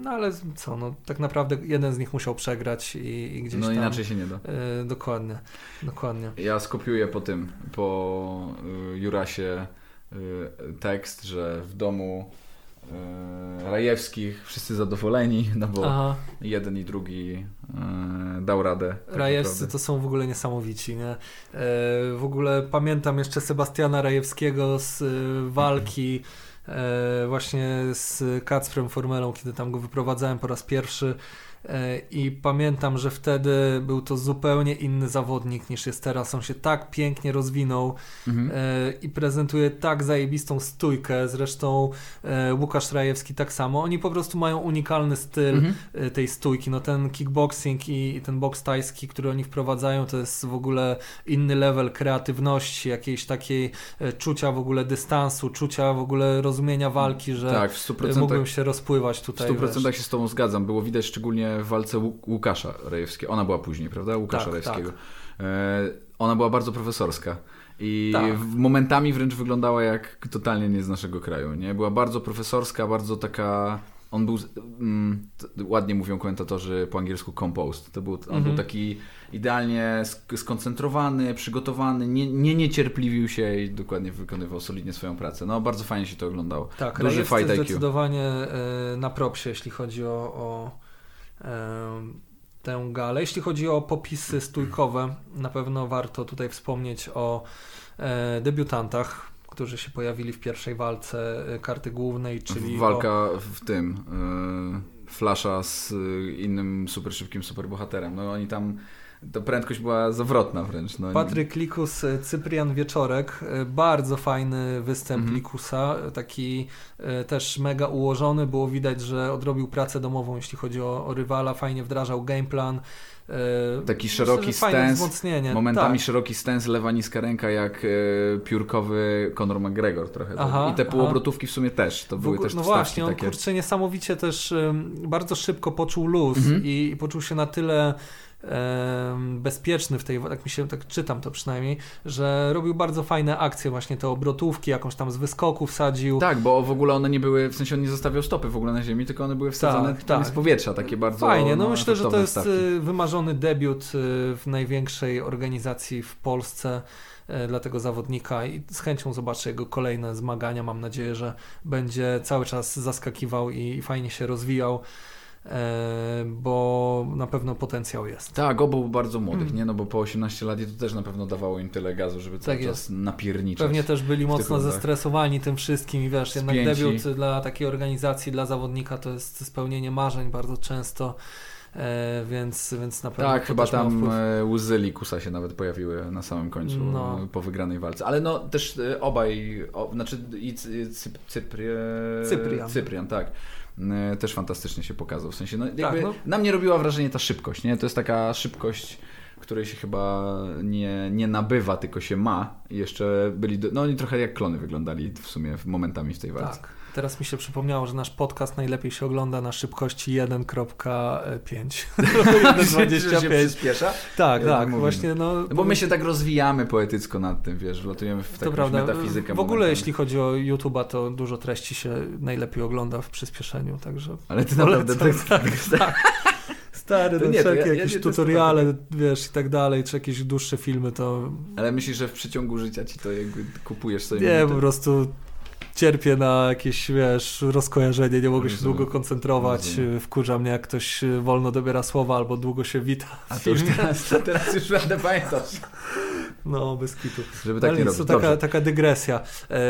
[SPEAKER 3] No ale co, no tak naprawdę jeden z nich musiał przegrać i, i gdzieś
[SPEAKER 4] No
[SPEAKER 3] tam...
[SPEAKER 4] inaczej się nie da.
[SPEAKER 3] e, dokładnie, dokładnie.
[SPEAKER 4] Ja skopiuję po tym, po y, Jurasie y, tekst, że w domu y, Rajewskich wszyscy zadowoleni, no bo
[SPEAKER 3] Aha,
[SPEAKER 4] jeden i drugi y, dał radę. tak
[SPEAKER 3] Rajewscy
[SPEAKER 4] naprawdę.
[SPEAKER 3] to są w ogóle niesamowici, nie? E, w ogóle pamiętam jeszcze Sebastiana Rajewskiego z e, walki właśnie z Kacprem Formelą, kiedy tam go wyprowadzałem po raz pierwszy e, i pamiętam, że wtedy był to zupełnie inny zawodnik niż jest teraz. On się tak pięknie rozwinął
[SPEAKER 4] Mhm.
[SPEAKER 3] e, i prezentuje tak zajebistą stójkę. Zresztą e, Łukasz Rajewski tak samo. Oni po prostu mają unikalny styl
[SPEAKER 4] Mhm.
[SPEAKER 3] e, tej stójki. No ten kickboxing i, ten boks tajski, który oni wprowadzają, to jest w ogóle inny level kreatywności, jakiejś takiej e, czucia w ogóle dystansu, czucia w ogóle rozumienia walki, że
[SPEAKER 4] Tak, w
[SPEAKER 3] e,
[SPEAKER 4] 100%,
[SPEAKER 3] mógłbym się rozpływać
[SPEAKER 4] w
[SPEAKER 3] tutaj.
[SPEAKER 4] 100%
[SPEAKER 3] wiesz.
[SPEAKER 4] się z Tobą zgadzam. Było widać szczególnie w walce Łu- Łukasza Rajewskiego. Ona była później, prawda? Łukasza
[SPEAKER 3] Tak,
[SPEAKER 4] Rajewskiego. E, ona była bardzo profesorska. I
[SPEAKER 3] Tak.
[SPEAKER 4] momentami wręcz wyglądała jak totalnie nie z naszego kraju. Nie? Była bardzo profesorska, bardzo taka. On był, mm, ładnie mówią komentatorzy po angielsku composed. To był, on
[SPEAKER 3] Mhm.
[SPEAKER 4] był taki idealnie sk- skoncentrowany, przygotowany, nie, nie niecierpliwił się i dokładnie wykonywał solidnie swoją pracę. No bardzo fajnie się to oglądało.
[SPEAKER 3] Tak,
[SPEAKER 4] Duży fight IQ.
[SPEAKER 3] zdecydowanie e, na propsie, jeśli chodzi o, o tę galę. Jeśli chodzi o popisy stójkowe, na pewno warto tutaj wspomnieć o e, debiutantach, którzy się pojawili w pierwszej walce e, karty głównej, czyli...
[SPEAKER 4] Walka o... w tym... Yy, Flasha z innym super szybkim superbohaterem. No oni tam to prędkość była zawrotna wręcz. No.
[SPEAKER 3] Patryk Likus, e, Cyprian Wieczorek, e, bardzo fajny występ -hmm. Likusa, taki e, też mega ułożony, było widać, że odrobił pracę domową, jeśli chodzi o, o rywala, fajnie wdrażał gameplan.
[SPEAKER 4] Taki szeroki stens, momentami tak. szeroki stens, lewa niska ręka jak piórkowy Conor McGregor trochę. Aha, I te półobrotówki w sumie też, to były też
[SPEAKER 3] No właśnie, on takie... kurczę niesamowicie też bardzo szybko poczuł luz -hmm. i, i poczuł się na tyle bezpieczny w tej, tak mi się, tak czytam to przynajmniej, że robił bardzo fajne akcje, właśnie te obrotówki, jakąś tam z wyskoku wsadził.
[SPEAKER 4] Tak, bo w ogóle one nie były, w sensie on nie zostawiał stopy w ogóle na ziemi, tylko one były wsadzone tak, tak. z powietrza, takie bardzo
[SPEAKER 3] Fajnie, no, no myślę, że to jest stawki. Y, wymarzony debiut y, w największej organizacji w Polsce y, dla tego zawodnika i z chęcią zobaczę jego kolejne zmagania. Mam nadzieję, że będzie cały czas zaskakiwał i fajnie się rozwijał. E, bo na pewno potencjał jest.
[SPEAKER 4] Tak, obu bardzo młodych, mm. nie? No bo po 18 lat to też na pewno dawało im tyle gazu, żeby cały tak czas jest. napierniczać.
[SPEAKER 3] Pewnie też byli mocno zestresowani tym wszystkim i wiesz, jednak debiut dla takiej organizacji, dla zawodnika to jest spełnienie marzeń bardzo często. E, więc, więc na pewno.
[SPEAKER 4] Tak, chyba tam e, łzy Likusa się nawet pojawiły na samym końcu no. po wygranej walce. Ale no też e, obaj, o, znaczy i Cypri, Cyprian. Cyprian, tak też fantastycznie się pokazał. W sensie, no, tak, no. na mnie robiła wrażenie ta szybkość, nie? To jest taka szybkość, której się chyba nie, nie nabywa, tylko się ma. I jeszcze byli, do... no oni trochę jak klony wyglądali w sumie momentami w tej walce. Tak.
[SPEAKER 3] Teraz mi się przypomniało, że nasz podcast najlepiej się ogląda na szybkości 1.5. 1.25.
[SPEAKER 4] przyspiesza?
[SPEAKER 3] Tak, ja tak. Właśnie, no,
[SPEAKER 4] no, bo my się tak rozwijamy poetycko nad tym, wiesz, wlatujemy w taką metafizykę.
[SPEAKER 3] W ogóle momentami. jeśli chodzi o YouTube'a, to dużo treści się najlepiej ogląda w przyspieszeniu, także...
[SPEAKER 4] Ale ty naprawdę tak, tak, tak.
[SPEAKER 3] Stary, to no, nie, wszelkie ja, jakieś ja tutoriale, wiesz, i tak dalej, czy jakieś dłuższe filmy, to...
[SPEAKER 4] Ale myślisz, że w przeciągu życia ci to jakby kupujesz sobie...
[SPEAKER 3] Nie, po prostu cierpię na jakieś, wiesz, rozkojarzenie, nie mogę się długo koncentrować, Rozumiem. wkurza mnie, jak ktoś wolno dobiera słowa albo długo się wita.
[SPEAKER 4] A to już teraz, to teraz już będę pamiętać.
[SPEAKER 3] No, bez kitu. Żeby tak nie robić. To taka, taka dygresja. E,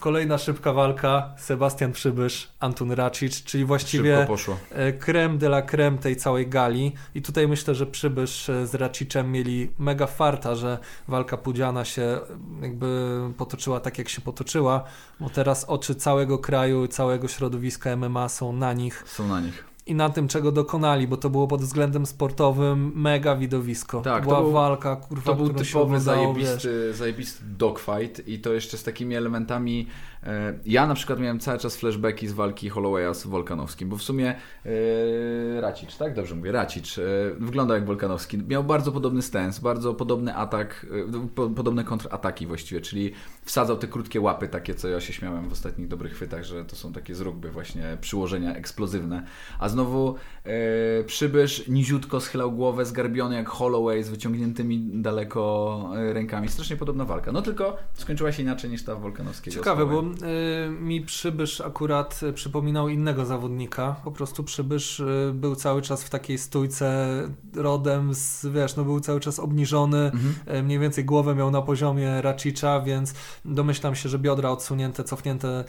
[SPEAKER 3] kolejna szybka walka. Sebastian Przybysz, Antun Racic, czyli właściwie e, creme de la creme tej całej gali. I tutaj myślę, że Przybysz e, z Racicem mieli mega farta, że walka Pudziana się jakby potoczyła tak, jak się potoczyła, bo teraz oczy całego kraju, całego środowiska MMA są na nich.
[SPEAKER 4] Są na nich
[SPEAKER 3] i na tym, czego dokonali, bo to było pod względem sportowym mega widowisko. Tak, Była to był, walka, kurwa,
[SPEAKER 4] To był typowy zajebisty, zajebisty dogfight i to jeszcze z takimi elementami E, ja na przykład miałem cały czas flashbacki z walki Hollowaya z Wolkanowskim, bo w sumie e, Racic, tak? Dobrze mówię, Racic. E, wygląda jak Wolkanowski. Miał bardzo podobny stens, bardzo podobny atak, po, podobne kontrataki właściwie, czyli wsadzał te krótkie łapy, takie co ja się śmiałem w ostatnich dobrych chwytach, że to są takie z rugby właśnie przyłożenia eksplozywne. A znowu e, przybysz niziutko schylał głowę, zgarbiony jak Holloway z wyciągniętymi daleko rękami. Strasznie podobna walka. No tylko skończyła się inaczej niż ta Wolkanowskiego.
[SPEAKER 3] Ciekawe, bo Y, mi Przybysz akurat przypominał innego zawodnika. Po prostu Przybysz y, był cały czas w takiej stójce rodem z, wiesz, no był cały czas obniżony, mhm. Y, mniej więcej głowę miał na poziomie Racicza, więc domyślam się, że biodra odsunięte, cofnięte,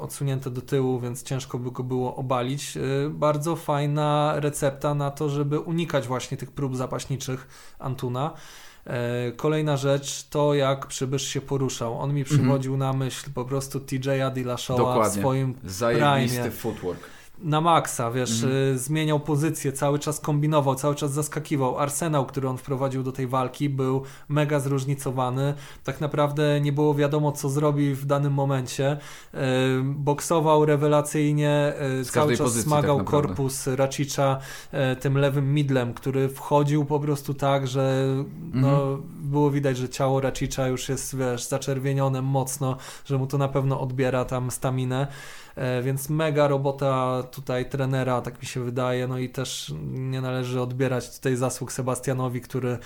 [SPEAKER 3] odsunięte do tyłu, więc ciężko by go było obalić. Bardzo fajna recepta na to, żeby unikać właśnie tych prób zapaśniczych Antuna. E, kolejna rzecz to jak przybysz się poruszał. On mi mhm. przywodził na myśl po prostu TJ'a Dillashawa w swoim
[SPEAKER 4] Zajebisty prime. footwork
[SPEAKER 3] na maksa, wiesz, mhm. Y, zmieniał pozycję, cały czas kombinował, cały czas zaskakiwał. Arsenał, który on wprowadził do tej walki, był mega zróżnicowany. Tak naprawdę nie było wiadomo, co zrobi w danym momencie. Y, boksował rewelacyjnie, y, cały czas pozycji, smagał tak korpus Racicza tym lewym midlem, który wchodził po prostu tak, że no, mhm. było widać, że ciało Racicza już jest, wiesz, zaczerwienione mocno, że mu to na pewno odbiera tam staminę. E, więc mega robota tutaj trenera, tak mi się wydaje, no i też nie należy odbierać tutaj zasług Sebastianowi, który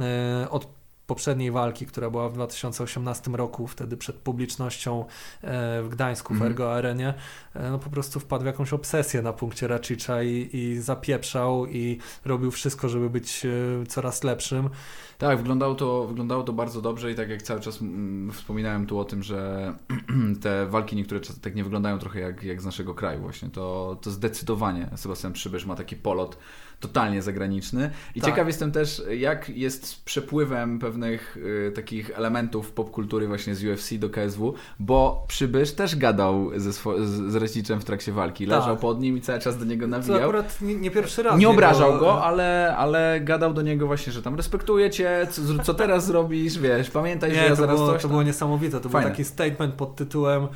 [SPEAKER 3] e, od poprzedniej walki, która była w 2018 roku, wtedy przed publicznością e, w Gdańsku w
[SPEAKER 4] Mhm.
[SPEAKER 3] Ergo Arenie, e, no po prostu wpadł w jakąś obsesję na punkcie Rachicza i, i zapieprzał i robił wszystko, żeby być e, coraz lepszym.
[SPEAKER 4] Tak, wyglądało to, wyglądało to bardzo dobrze i tak jak cały czas mm, wspominałem tu o tym, że te walki niektóre czasy tak nie wyglądają trochę jak, jak z naszego kraju właśnie, to, to zdecydowanie Sebastian Przybysz ma taki polot totalnie zagraniczny i
[SPEAKER 3] Tak.
[SPEAKER 4] ciekaw jestem też jak jest z przepływem pewnych y, takich elementów popkultury właśnie z UFC do KSW, bo Przybysz też gadał ze swo- z, z w trakcie walki,
[SPEAKER 3] Tak.
[SPEAKER 4] leżał pod nim i cały czas do niego
[SPEAKER 3] To
[SPEAKER 4] nawijał.
[SPEAKER 3] akurat nie, nie pierwszy raz.
[SPEAKER 4] Nie obrażał go, ale, ale gadał do niego właśnie, że tam respektuję cię, co, co teraz zrobisz, wiesz, pamiętaj, że
[SPEAKER 3] Nie,
[SPEAKER 4] ja
[SPEAKER 3] to,
[SPEAKER 4] zaraz
[SPEAKER 3] było,
[SPEAKER 4] coś
[SPEAKER 3] to
[SPEAKER 4] tam...
[SPEAKER 3] było niesamowite. To
[SPEAKER 4] Fajne.
[SPEAKER 3] był taki statement pod tytułem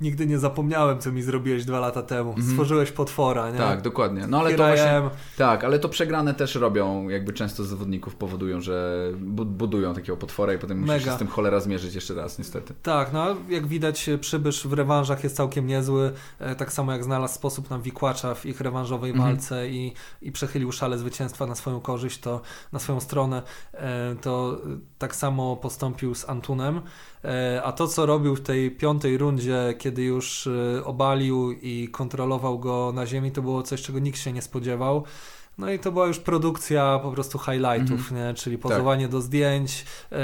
[SPEAKER 3] Nigdy nie zapomniałem, co mi zrobiłeś dwa lata temu.
[SPEAKER 4] Mhm.
[SPEAKER 3] Stworzyłeś potwora, nie?
[SPEAKER 4] Tak, dokładnie. No ale to właśnie, tak, ale to przegrane też robią, jakby często zawodników powodują, że bu- budują takiego potwora i potem musisz się z tym cholera zmierzyć jeszcze raz, niestety.
[SPEAKER 3] Tak, no jak widać Przybysz w rewanżach jest całkiem niezły, e, tak samo jak znalazł sposób na wikłacza w ich rewanżowej
[SPEAKER 4] Mhm.
[SPEAKER 3] walce i, i przechylił szale zwycięstwa na swoją korzyść, to na swoją stronę, e, to tak samo postąpił z Antunem, a to co robił w tej piątej rundzie, kiedy już e, obalił i kontrolował go na ziemi, to było coś, czego nikt się nie spodziewał. No i to była już produkcja po prostu highlightów, nie? czyli pozowanie do zdjęć, e,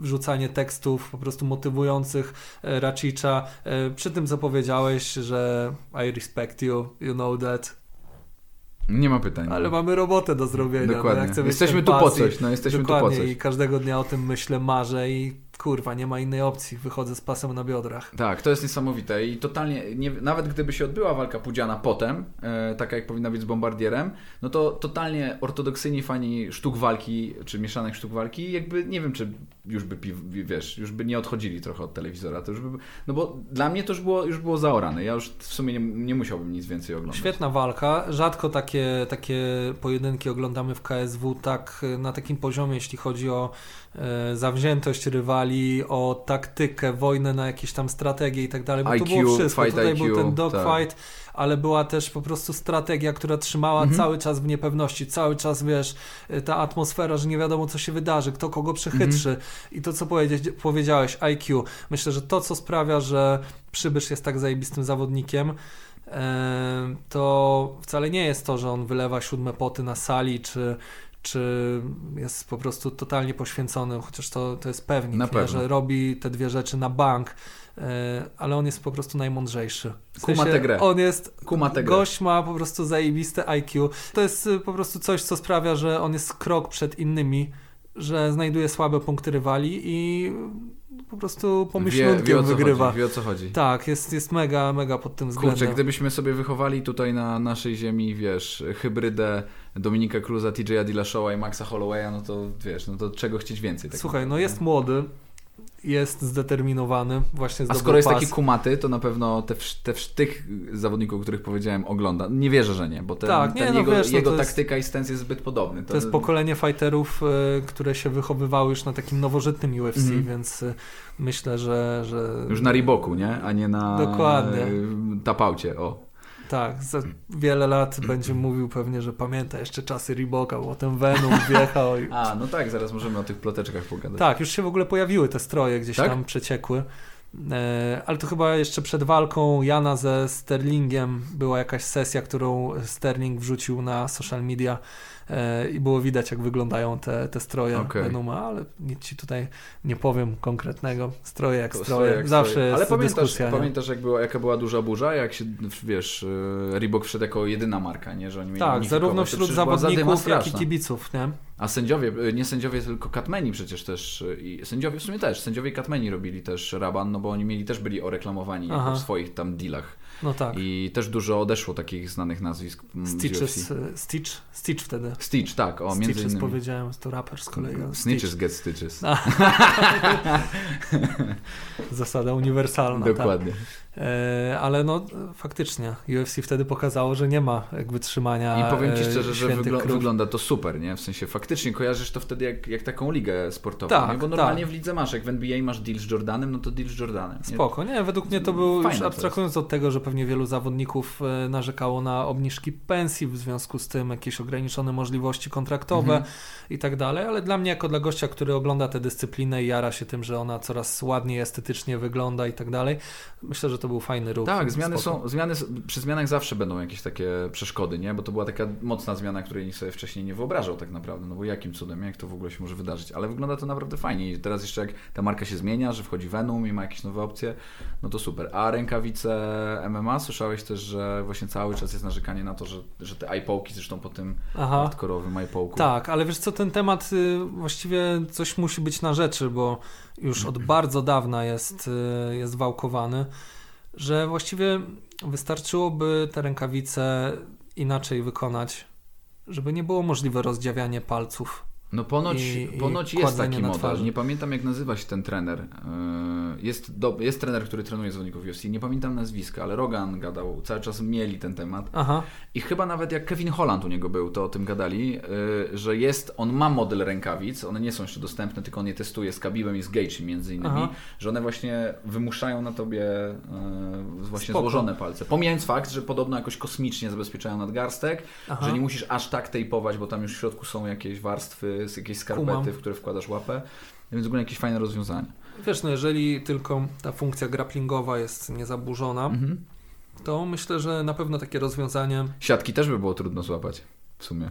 [SPEAKER 3] wrzucanie tekstów po prostu motywujących e, Rachicza. E, przy tym co powiedziałeś, że I respect you, you know that,
[SPEAKER 4] Nie ma pytań.
[SPEAKER 3] ale mamy robotę do zrobienia. No,
[SPEAKER 4] Dokładnie.
[SPEAKER 3] mieć
[SPEAKER 4] Jesteśmy tu po coś, no jesteśmy tu po
[SPEAKER 3] Dokładnie
[SPEAKER 4] coś.
[SPEAKER 3] i każdego dnia o tym myślę, marzę i kurwa, nie ma innej opcji. Wychodzę z pasem na biodrach.
[SPEAKER 4] Tak, to jest niesamowite i totalnie, nie, nawet gdyby się odbyła walka Pudziana potem, e, taka jak powinna być z Bombardierem, no to totalnie ortodoksyjni fani sztuk walki, czy mieszanych sztuk walki, jakby nie wiem, czy już by, wiesz, już by nie odchodzili trochę od telewizora, to już by, no bo dla mnie to już było, już było zaorane, ja już w sumie nie, nie musiałbym nic więcej oglądać.
[SPEAKER 3] Świetna walka. Rzadko takie, takie pojedynki oglądamy w KSW tak e, na takim poziomie, jeśli chodzi o e, zawziętość rywali, o taktykę, wojnę na jakieś tam strategie i tak dalej. Bo
[SPEAKER 4] IQ,
[SPEAKER 3] było wszystko. Tutaj
[SPEAKER 4] IQ,
[SPEAKER 3] był ten
[SPEAKER 4] tak.
[SPEAKER 3] dogfight, ale była też po prostu strategia, która trzymała
[SPEAKER 4] Mhm.
[SPEAKER 3] cały czas w niepewności. Cały czas, wiesz, e, ta atmosfera, że nie wiadomo, co się wydarzy, kto kogo przechytrzy.
[SPEAKER 4] Mhm.
[SPEAKER 3] I to, co powiedziałeś, powiedziałeś, IQ. Myślę, że to, co sprawia, że Przybysz jest tak zajebistym zawodnikiem, e, to wcale nie jest to, że on wylewa siódme poty na sali, czy, czy jest po prostu totalnie poświęcony, chociaż to, to jest pewnik,
[SPEAKER 4] Na
[SPEAKER 3] nie? że robi te dwie rzeczy na bank, e, ale on jest po prostu najmądrzejszy. W
[SPEAKER 4] Kuma tę grę.
[SPEAKER 3] On jest,
[SPEAKER 4] Kuma tę grę.
[SPEAKER 3] gość ma po prostu zajebiste IQ. To jest y, po prostu coś, co sprawia, że on jest krok przed innymi, że znajduje słabe punkty rywali i po prostu pomyślunkiem
[SPEAKER 4] wie, co
[SPEAKER 3] wygrywa.
[SPEAKER 4] Chodzi, wie o co chodzi.
[SPEAKER 3] Tak, jest, jest mega, mega pod tym względem.
[SPEAKER 4] Kurczę, gdybyśmy sobie wychowali tutaj na naszej ziemi, wiesz, hybrydę Dominika Cruza, TJ'a Dillashawa i Maxa Hollowaya, no to wiesz, no to czego chcieć więcej? tak
[SPEAKER 3] Słuchaj, no jest młody, jest zdeterminowany, właśnie
[SPEAKER 4] A skoro jest
[SPEAKER 3] pas.
[SPEAKER 4] taki kumaty, to na pewno te, te, tych zawodników, o których powiedziałem, ogląda. Nie wierzę, że nie, bo ten,
[SPEAKER 3] Tak, nie,
[SPEAKER 4] ten
[SPEAKER 3] no
[SPEAKER 4] jego,
[SPEAKER 3] wiesz, no
[SPEAKER 4] jego
[SPEAKER 3] to jest-
[SPEAKER 4] taktyka i stens jest zbyt podobny.
[SPEAKER 3] To jest pokolenie fighterów, y, które się wychowywały już na takim nowożytnym UFC,
[SPEAKER 4] Mhm.
[SPEAKER 3] więc y, myślę, że, że...
[SPEAKER 4] Już na Riboku, nie? A nie na
[SPEAKER 3] Dokładnie.
[SPEAKER 4] e, tapaucie, o.
[SPEAKER 3] Tak, za wiele lat będzie mówił pewnie, że pamięta jeszcze czasy Reeboka, bo ten Venom wjechał. I...
[SPEAKER 4] A, no tak, zaraz możemy o tych ploteczkach pogadać.
[SPEAKER 3] Tak, już się w ogóle pojawiły te stroje, gdzieś
[SPEAKER 4] Tak?
[SPEAKER 3] tam przeciekły. E, ale to chyba jeszcze przed walką Jana ze Sterlingiem była jakaś sesja, którą Sterling wrzucił na social media i było widać, jak wyglądają te, te stroje
[SPEAKER 4] Okej.
[SPEAKER 3] Venuma, ale nic ci tutaj nie powiem konkretnego. Stroje jak
[SPEAKER 4] To
[SPEAKER 3] stroje,
[SPEAKER 4] jak
[SPEAKER 3] zawsze jest
[SPEAKER 4] Ale pamiętasz,
[SPEAKER 3] dyskusja.
[SPEAKER 4] pamiętasz jak była, jaka była duża burza, jak się, wiesz, e, Reebok wszedł jako jedyna marka, nie? Że oni mieli
[SPEAKER 3] Tak, zarówno wśród zawodników, jak i kibiców, nie?
[SPEAKER 4] A sędziowie, e, nie sędziowie, tylko katmeni przecież też, e, i sędziowie w sumie też, sędziowie katmeni robili też raban, no bo oni mieli też byli oreklamowani w swoich tam dealach.
[SPEAKER 3] No tak.
[SPEAKER 4] I też dużo odeszło takich znanych nazwisk
[SPEAKER 3] Stitches, e, Stitch, Stitch wtedy.
[SPEAKER 4] Stitch, tak, o, między
[SPEAKER 3] Stitches
[SPEAKER 4] innymi.
[SPEAKER 3] powiedziałem, to raper z kolei.
[SPEAKER 4] Snitches get stitches.
[SPEAKER 3] Stitch. Zasada uniwersalna.
[SPEAKER 4] Dokładnie.
[SPEAKER 3] Tak. E, ale no faktycznie UFC wtedy pokazało, że nie ma jakby trzymania.
[SPEAKER 4] I powiem Ci szczerze, że wygl- wygląda to super, nie? W sensie faktycznie kojarzysz to wtedy jak, jak taką ligę sportową,
[SPEAKER 3] Tak,
[SPEAKER 4] nie? Bo normalnie
[SPEAKER 3] tak.
[SPEAKER 4] w lidze masz, jak w NBA masz deal z Jordanem, no to deal z Jordanem. Nie?
[SPEAKER 3] Spoko, nie? Według mnie to był,
[SPEAKER 4] Fajne
[SPEAKER 3] już abstrahując od tego, że pewnie wielu zawodników e, narzekało na obniżki pensji w związku z tym, jakieś ograniczone możliwości kontraktowe
[SPEAKER 4] Mhm.
[SPEAKER 3] i tak dalej, ale dla mnie jako dla gościa, który ogląda tę dyscyplinę i jara się tym, że ona coraz ładniej estetycznie wygląda i tak dalej, myślę, że to był fajny ruch.
[SPEAKER 4] Tak, zmiany
[SPEAKER 3] Spoko.
[SPEAKER 4] są, zmiany, przy zmianach zawsze będą jakieś takie przeszkody, nie? Bo to była taka mocna zmiana, której nikt sobie wcześniej nie wyobrażał tak naprawdę, no bo jakim cudem, jak to w ogóle się może wydarzyć, ale wygląda to naprawdę fajnie i teraz jeszcze jak ta marka się zmienia, że wchodzi Venom i ma jakieś nowe opcje, no to super. A rękawice MMA, słyszałeś też, że właśnie cały czas jest narzekanie na to, że, że te iPołki, zresztą po tym
[SPEAKER 3] Aha.
[SPEAKER 4] hardkorowym iPołku.
[SPEAKER 3] Tak, ale wiesz co, ten temat y, właściwie coś musi być na rzeczy, bo już od bardzo dawna jest, y, jest wałkowany, że właściwie wystarczyłoby te rękawice inaczej wykonać, żeby nie było możliwe rozdziawianie palców.
[SPEAKER 4] No ponoć,
[SPEAKER 3] I- i
[SPEAKER 4] ponoć jest
[SPEAKER 3] kładzenie
[SPEAKER 4] taki model. Nie pamiętam jak nazywa się ten trener. Yy, Jest, do, jest trener, który trenuje zawodników UFC. Nie pamiętam nazwiska, ale Rogan gadał. Cały czas mieli ten temat.
[SPEAKER 3] Aha,
[SPEAKER 4] I chyba nawet jak Kevin Holland u niego był, to o tym gadali, yy, że jest, on ma model rękawic, one nie są jeszcze dostępne, tylko on je testuje z Kabibem i z Gaethje między innymi,
[SPEAKER 3] Aha.
[SPEAKER 4] że one właśnie wymuszają na tobie yy, właśnie
[SPEAKER 3] Spoko.
[SPEAKER 4] złożone palce. Pomijając fakt, że podobno jakoś kosmicznie zabezpieczają nadgarstek,
[SPEAKER 3] Aha.
[SPEAKER 4] że nie musisz aż tak tejpować, bo tam już w środku są jakieś warstwy, jakieś skarpety,
[SPEAKER 3] Kumam.
[SPEAKER 4] w które wkładasz łapę, więc w ogóle jakieś fajne rozwiązanie.
[SPEAKER 3] wiesz, no jeżeli tylko ta funkcja grapplingowa jest niezaburzona,
[SPEAKER 4] Mhm.
[SPEAKER 3] to myślę, że na pewno takie rozwiązanie,
[SPEAKER 4] Siatki też by było trudno złapać, w sumie.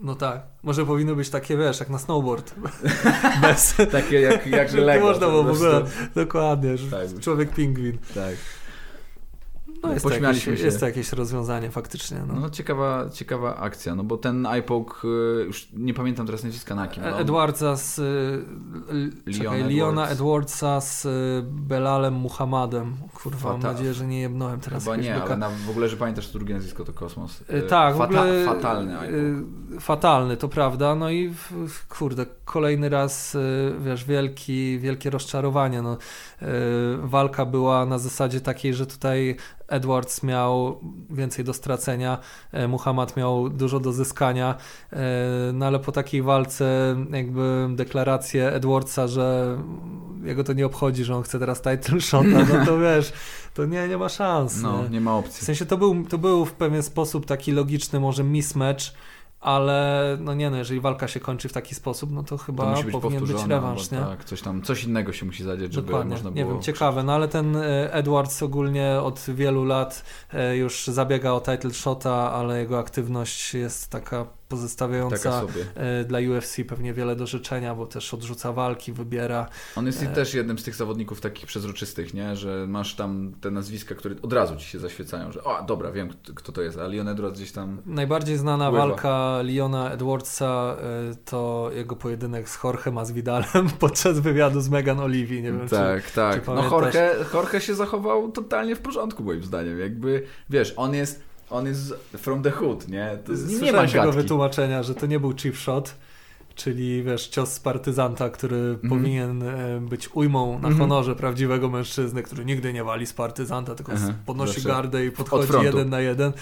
[SPEAKER 3] no tak, może powinno być takie, wiesz, jak na snowboard. Bez...
[SPEAKER 4] Takie jak, jak Lego.
[SPEAKER 3] można było w ogóle, dokładnie,
[SPEAKER 4] Tak.
[SPEAKER 3] człowiek pingwin.
[SPEAKER 4] Tak.
[SPEAKER 3] No jest, to jakieś,
[SPEAKER 4] Pośmialiśmy się.
[SPEAKER 3] jest to jakieś rozwiązanie faktycznie. No.
[SPEAKER 4] No ciekawa, ciekawa akcja, no bo ten iPoke, y, już nie pamiętam teraz nazwiska na kim. No.
[SPEAKER 3] Edwardsa z y, l-
[SPEAKER 4] Leon
[SPEAKER 3] czekaj,
[SPEAKER 4] Edwards.
[SPEAKER 3] Leona Edwardsa z y, Belalem Muhammadem. Kurwa, mam
[SPEAKER 4] Fata-
[SPEAKER 3] nadzieję, że nie jebnąłem teraz
[SPEAKER 4] Chyba nie, ale na, w ogóle, że pamiętasz, drugie nazwisko to Kosmos.
[SPEAKER 3] Tak, w
[SPEAKER 4] fata-
[SPEAKER 3] ogóle
[SPEAKER 4] Fatalny iPoke.
[SPEAKER 3] fatalny, to prawda. No i w- w- kurde, kolejny raz, wiesz, wielki, wielkie rozczarowanie. No, walka była na zasadzie takiej, że tutaj Edwards miał więcej do stracenia, e, Muhammad miał dużo do zyskania, e, no ale po takiej walce jakby deklarację Edwardsa, że jego to nie obchodzi, że on chce teraz title shota, no to wiesz, to nie, nie ma szans.
[SPEAKER 4] No,
[SPEAKER 3] nie?
[SPEAKER 4] nie ma
[SPEAKER 3] W
[SPEAKER 4] opcji.
[SPEAKER 3] sensie to był, to był w pewien sposób taki logiczny może mismatch, ale no nie no, jeżeli walka się kończy w taki sposób, no to
[SPEAKER 4] To
[SPEAKER 3] chyba
[SPEAKER 4] musi być
[SPEAKER 3] powinien być rewanż, nie?
[SPEAKER 4] Tak, coś tam, coś innego się musi zadzieć, żeby
[SPEAKER 3] Dokładnie,
[SPEAKER 4] można
[SPEAKER 3] nie
[SPEAKER 4] było...
[SPEAKER 3] wiem, ciekawe, no ale ten e, Edwards ogólnie od wielu lat e, już zabiega o title shota, ale jego aktywność jest taka pozostawiająca e, dla UFC pewnie wiele do życzenia, bo też odrzuca walki, wybiera.
[SPEAKER 4] On jest
[SPEAKER 3] E.
[SPEAKER 4] też jednym z tych zawodników takich przezroczystych, nie? Że masz tam te nazwiska, które od razu ci się zaświecają, że o, dobra, wiem kto, to jest, a Leon Edwards gdzieś tam...
[SPEAKER 3] Najbardziej znana
[SPEAKER 4] Pływa.
[SPEAKER 3] walka Leona Edwardsa e, to jego pojedynek z Jorge Masvidalem podczas wywiadu z Megan Olivi, nie wiem czy...
[SPEAKER 4] tak, tak.
[SPEAKER 3] czy
[SPEAKER 4] no
[SPEAKER 3] pamiętasz?
[SPEAKER 4] Jorge, Jorge się zachował totalnie w porządku, moim zdaniem. Jakby, wiesz, on jest, on jest from the hood, nie? To nie
[SPEAKER 3] Słyszałem
[SPEAKER 4] ma
[SPEAKER 3] tego wytłumaczenia, że to nie był cheap shot, czyli wiesz, cios z partyzanta, który powinien e, być ujmą na
[SPEAKER 4] Mhm.
[SPEAKER 3] honorze prawdziwego mężczyzny, który nigdy nie wali z partyzanta, tylko
[SPEAKER 4] Aha,
[SPEAKER 3] podnosi
[SPEAKER 4] zawsze
[SPEAKER 3] gardę i podchodzi jeden na jeden.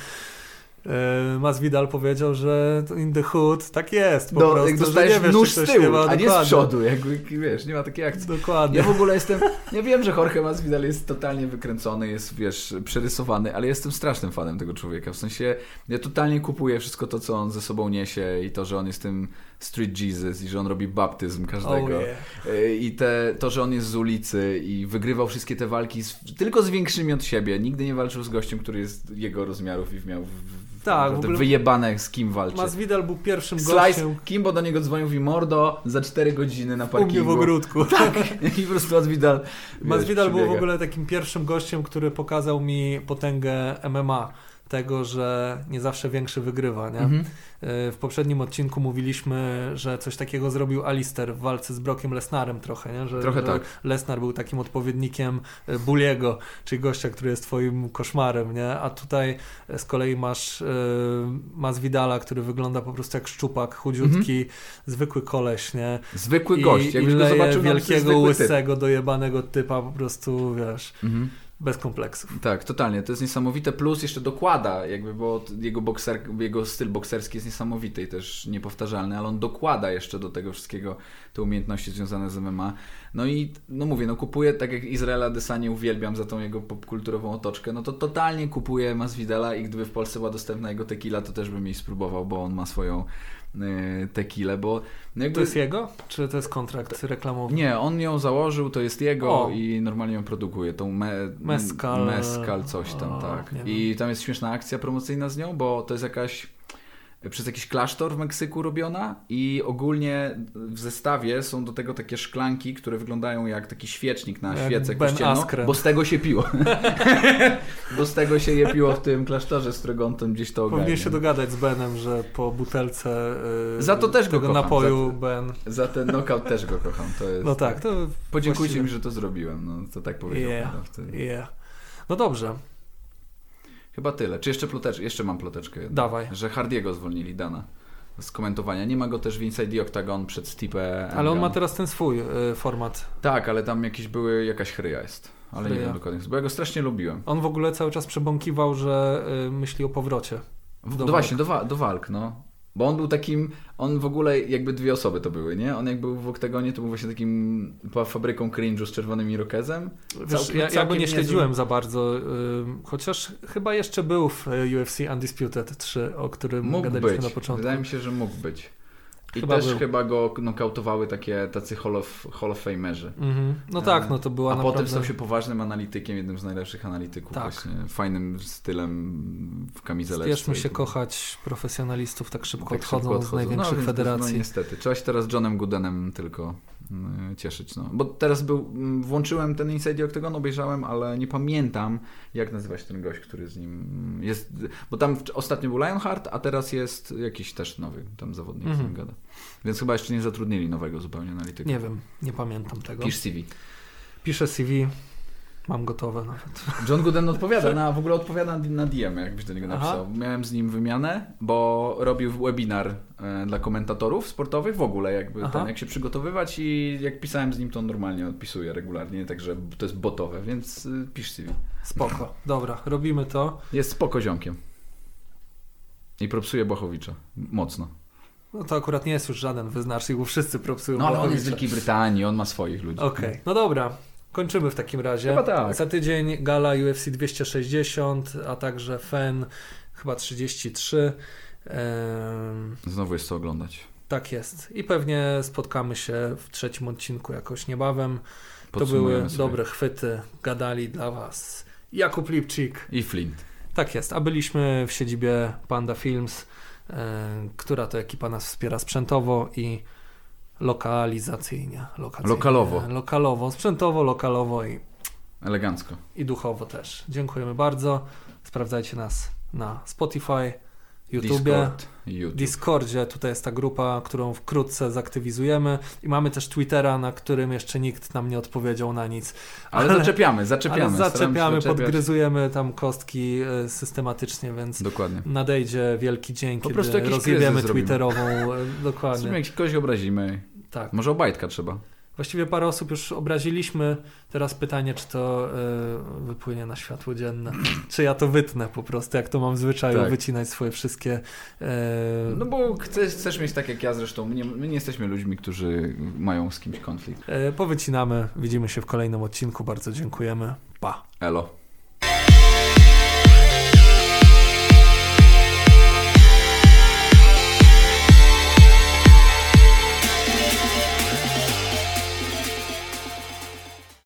[SPEAKER 3] E, Masvidal powiedział, że to in the hood tak jest po
[SPEAKER 4] No,
[SPEAKER 3] prostu,
[SPEAKER 4] jak
[SPEAKER 3] że
[SPEAKER 4] dostajesz
[SPEAKER 3] nie wiesz,
[SPEAKER 4] nóż z tyłu,
[SPEAKER 3] nie ma
[SPEAKER 4] a nie z
[SPEAKER 3] dokładnie.
[SPEAKER 4] przodu, jakby, wiesz, nie ma takiej akcji.
[SPEAKER 3] Dokładnie.
[SPEAKER 4] Ja w ogóle jestem, ja wiem, że Jorge Masvidal jest totalnie wykręcony, jest, wiesz, przerysowany, ale jestem strasznym fanem tego człowieka. W sensie, ja totalnie kupuję wszystko to, co on ze sobą niesie i to, że on jest tym street Jesus i że on robi baptyzm każdego.
[SPEAKER 3] Oh, yeah.
[SPEAKER 4] Y, I te, to, że on jest z ulicy i wygrywał wszystkie te walki z, tylko z większymi od siebie. Nigdy nie walczył z gościem, który jest jego rozmiarów i miał w,
[SPEAKER 3] Tak, w ogóle-
[SPEAKER 4] wyjebane z kim walczy.
[SPEAKER 3] Masvidal był pierwszym
[SPEAKER 4] Slice,
[SPEAKER 3] gościem
[SPEAKER 4] Kimbo do niego dzwonił i mordo za 4 godziny na
[SPEAKER 3] u mnie w
[SPEAKER 4] parkingu.
[SPEAKER 3] ogródku.
[SPEAKER 4] Tak, i po prostu Masvidal
[SPEAKER 3] Masvidal był w ogóle takim pierwszym gościem, który pokazał mi potęgę MMA. Tego, że nie zawsze większy wygrywa. Nie?
[SPEAKER 4] Mhm.
[SPEAKER 3] W poprzednim odcinku mówiliśmy, że coś takiego zrobił Alister w walce z Brockiem Lesnarem trochę, nie? Że,
[SPEAKER 4] Trochę
[SPEAKER 3] że
[SPEAKER 4] tak.
[SPEAKER 3] Lesnar był takim odpowiednikiem e, Bulliego, czyli gościa, który jest twoim koszmarem, nie? A tutaj e, z kolei masz e, Masvidala, który wygląda po prostu jak szczupak, chudziutki, zwykły koleś, nie?
[SPEAKER 4] Zwykły
[SPEAKER 3] I,
[SPEAKER 4] gość,
[SPEAKER 3] i
[SPEAKER 4] jakbyś go
[SPEAKER 3] leje
[SPEAKER 4] zobaczył na
[SPEAKER 3] wielkiego,
[SPEAKER 4] zwykły typ.
[SPEAKER 3] łysego, dojebanego typa po prostu, wiesz.
[SPEAKER 4] Mhm.
[SPEAKER 3] Bez kompleksów.
[SPEAKER 4] Tak, totalnie. To jest niesamowite. Plus jeszcze dokłada, jakby, bo jego, bokser, jego styl bokserski jest niesamowity i też niepowtarzalny, ale on dokłada jeszcze do tego wszystkiego te umiejętności związane z MMA. No i, no mówię, no kupuję, tak jak Izraela Desanie uwielbiam za tą jego popkulturową otoczkę, no to totalnie kupuję Masvidala i gdyby w Polsce była dostępna jego tequila, to też bym jej spróbował, bo on ma swoją y, tequilę, bo...
[SPEAKER 3] No jakby... To jest jego? Czy to jest kontrakt reklamowy?
[SPEAKER 4] Nie, on ją założył, to jest jego o. i normalnie ją produkuje, tą me...
[SPEAKER 3] Meskal.
[SPEAKER 4] Meskal coś tam, o, tak. I tam jest śmieszna akcja promocyjna z nią, bo to jest jakaś przez jakiś klasztor w Meksyku robiona i ogólnie w zestawie są do tego takie szklanki, które wyglądają jak taki świecznik na świecę kościelną, bo z tego się piło. bo z tego się je piło w tym klasztorze, z którego on tam gdzieś to ogarnia.
[SPEAKER 3] Powinien się dogadać z Benem, że po butelce
[SPEAKER 4] yy, za to też go kocham.
[SPEAKER 3] napoju
[SPEAKER 4] za,
[SPEAKER 3] Ben...
[SPEAKER 4] Za ten knockout też go kocham. To jest,
[SPEAKER 3] no tak. To
[SPEAKER 4] Podziękujcie właściwie... mi, że to zrobiłem. No, to tak powiedział.
[SPEAKER 3] Yeah, yeah. No dobrze.
[SPEAKER 4] Chyba tyle. Czy jeszcze ploteczkę? Jeszcze mam ploteczkę.
[SPEAKER 3] Dawaj.
[SPEAKER 4] Że Hardiego zwolnili Dana z komentowania. Nie ma go też w Inside Octagon przed Stipe.
[SPEAKER 3] Ale on ma teraz ten swój y, format.
[SPEAKER 4] Tak, ale tam jakieś były, jakaś chryja jest. Ale chryja. nie wiem dokładnie, bo ja go strasznie lubiłem.
[SPEAKER 3] On w ogóle cały czas przebąkiwał, że y, myśli o powrocie.
[SPEAKER 4] Do no właśnie, do, wa do walk, no. Bo on był takim, on w ogóle jakby dwie osoby to były, nie? On jak był w Oktagonie, to był właśnie takim fabryką cringe'u z czerwonym irokezem.
[SPEAKER 3] Wiesz, ja, ja go nie śledziłem za bardzo, chociaż chyba jeszcze był w UFC Undisputed 3, o którym mógł gadaliśmy
[SPEAKER 4] być.
[SPEAKER 3] na początku.
[SPEAKER 4] Wydaje mi się, że mógł być. I chyba też był. chyba go nokautowały takie tacy Hall of, Hall of Famerzy. Mm-hmm.
[SPEAKER 3] No e, tak, no to była
[SPEAKER 4] A
[SPEAKER 3] naprawdę...
[SPEAKER 4] potem stał się poważnym analitykiem, jednym z najlepszych analityków tak. właśnie. Fajnym stylem w kamizeleczce.
[SPEAKER 3] Spieszmy się kochać profesjonalistów tak szybko tak odchodzą, szybko odchodzą z największych no, federacji.
[SPEAKER 4] No niestety. Trzeba się teraz Johnem Goodenem tylko cieszyć. No. Bo teraz był, mm, włączyłem ten Inside Octagon, obejrzałem, ale nie pamiętam, jak nazywa się ten gość, który z nim jest. Bo tam ostatnio był Lionheart, a teraz jest jakiś też nowy tam zawodnik, mm -hmm. z nim mhm. gada. Więc chyba jeszcze nie zatrudnili nowego zupełnie analityka.
[SPEAKER 3] Nie wiem, nie pamiętam tego.
[SPEAKER 4] Pisz CV.
[SPEAKER 3] Piszę CV. Mam gotowe nawet.
[SPEAKER 4] John Gooden odpowiada, na, w ogóle odpowiada na DM, jakbyś do niego napisał. Aha. Miałem z nim wymianę, bo robił webinar e, dla komentatorów sportowych w ogóle, jakby ten, jak się przygotowywać i jak pisałem z nim, to on normalnie odpisuje regularnie, także to jest botowe, więc y, pisz CV.
[SPEAKER 3] Spoko, dobra, robimy to.
[SPEAKER 4] Jest spoko ziomkiem. I propsuje Błachowicza. Mocno.
[SPEAKER 3] No to akurat nie jest już żaden wyznacznik, bo wszyscy propsują
[SPEAKER 4] No ale on jest z Wielkiej Brytanii, on ma swoich ludzi.
[SPEAKER 3] Okej, okay. no dobra. Kończymy w takim razie.
[SPEAKER 4] Chyba tak.
[SPEAKER 3] Za tydzień gala UFC 260, a także FEN chyba 33.
[SPEAKER 4] Znowu jest co oglądać.
[SPEAKER 3] Tak jest. I pewnie spotkamy się w trzecim odcinku jakoś niebawem. To były sobie. dobre chwyty. Gadali dla Was Jakub Lipczyk
[SPEAKER 4] i Flint.
[SPEAKER 3] Tak jest. A byliśmy w siedzibie Panda Films, która to ekipa nas wspiera sprzętowo i lokalizacyjnie.
[SPEAKER 4] Lokacyjnie, lokalowo.
[SPEAKER 3] Lokalowo, sprzętowo, lokalowo i
[SPEAKER 4] elegancko.
[SPEAKER 3] I duchowo też. Dziękujemy bardzo. Sprawdzajcie nas na Spotify, YouTube, Discord, YouTube. Discordzie. Tutaj jest ta grupa, którą wkrótce zaktywizujemy. I mamy też Twittera, na którym jeszcze nikt nam nie odpowiedział na nic.
[SPEAKER 4] Ale, ale zaczepiamy, zaczepiamy. Ale
[SPEAKER 3] zaczepiamy, podgryzujemy tam kostki e, systematycznie, więc
[SPEAKER 4] Dokładnie.
[SPEAKER 3] nadejdzie wielki dzień, po kiedy rozjebiemy Twitterową. E, dokładnie.
[SPEAKER 4] Jak kogoś obrazimy.
[SPEAKER 3] Tak.
[SPEAKER 4] Może obajtka trzeba.
[SPEAKER 3] Właściwie parę osób już obraziliśmy. Teraz pytanie, czy to y, wypłynie na światło dzienne. czy ja to wytnę po prostu, jak to mam w zwyczaju tak. wycinać swoje wszystkie. Y...
[SPEAKER 4] No bo chcesz, chcesz mieć tak jak ja zresztą. My nie, my nie jesteśmy ludźmi, którzy mają z kimś konflikt.
[SPEAKER 3] Y, powycinamy. Widzimy się w kolejnym odcinku. Bardzo dziękujemy. Pa.
[SPEAKER 4] Elo.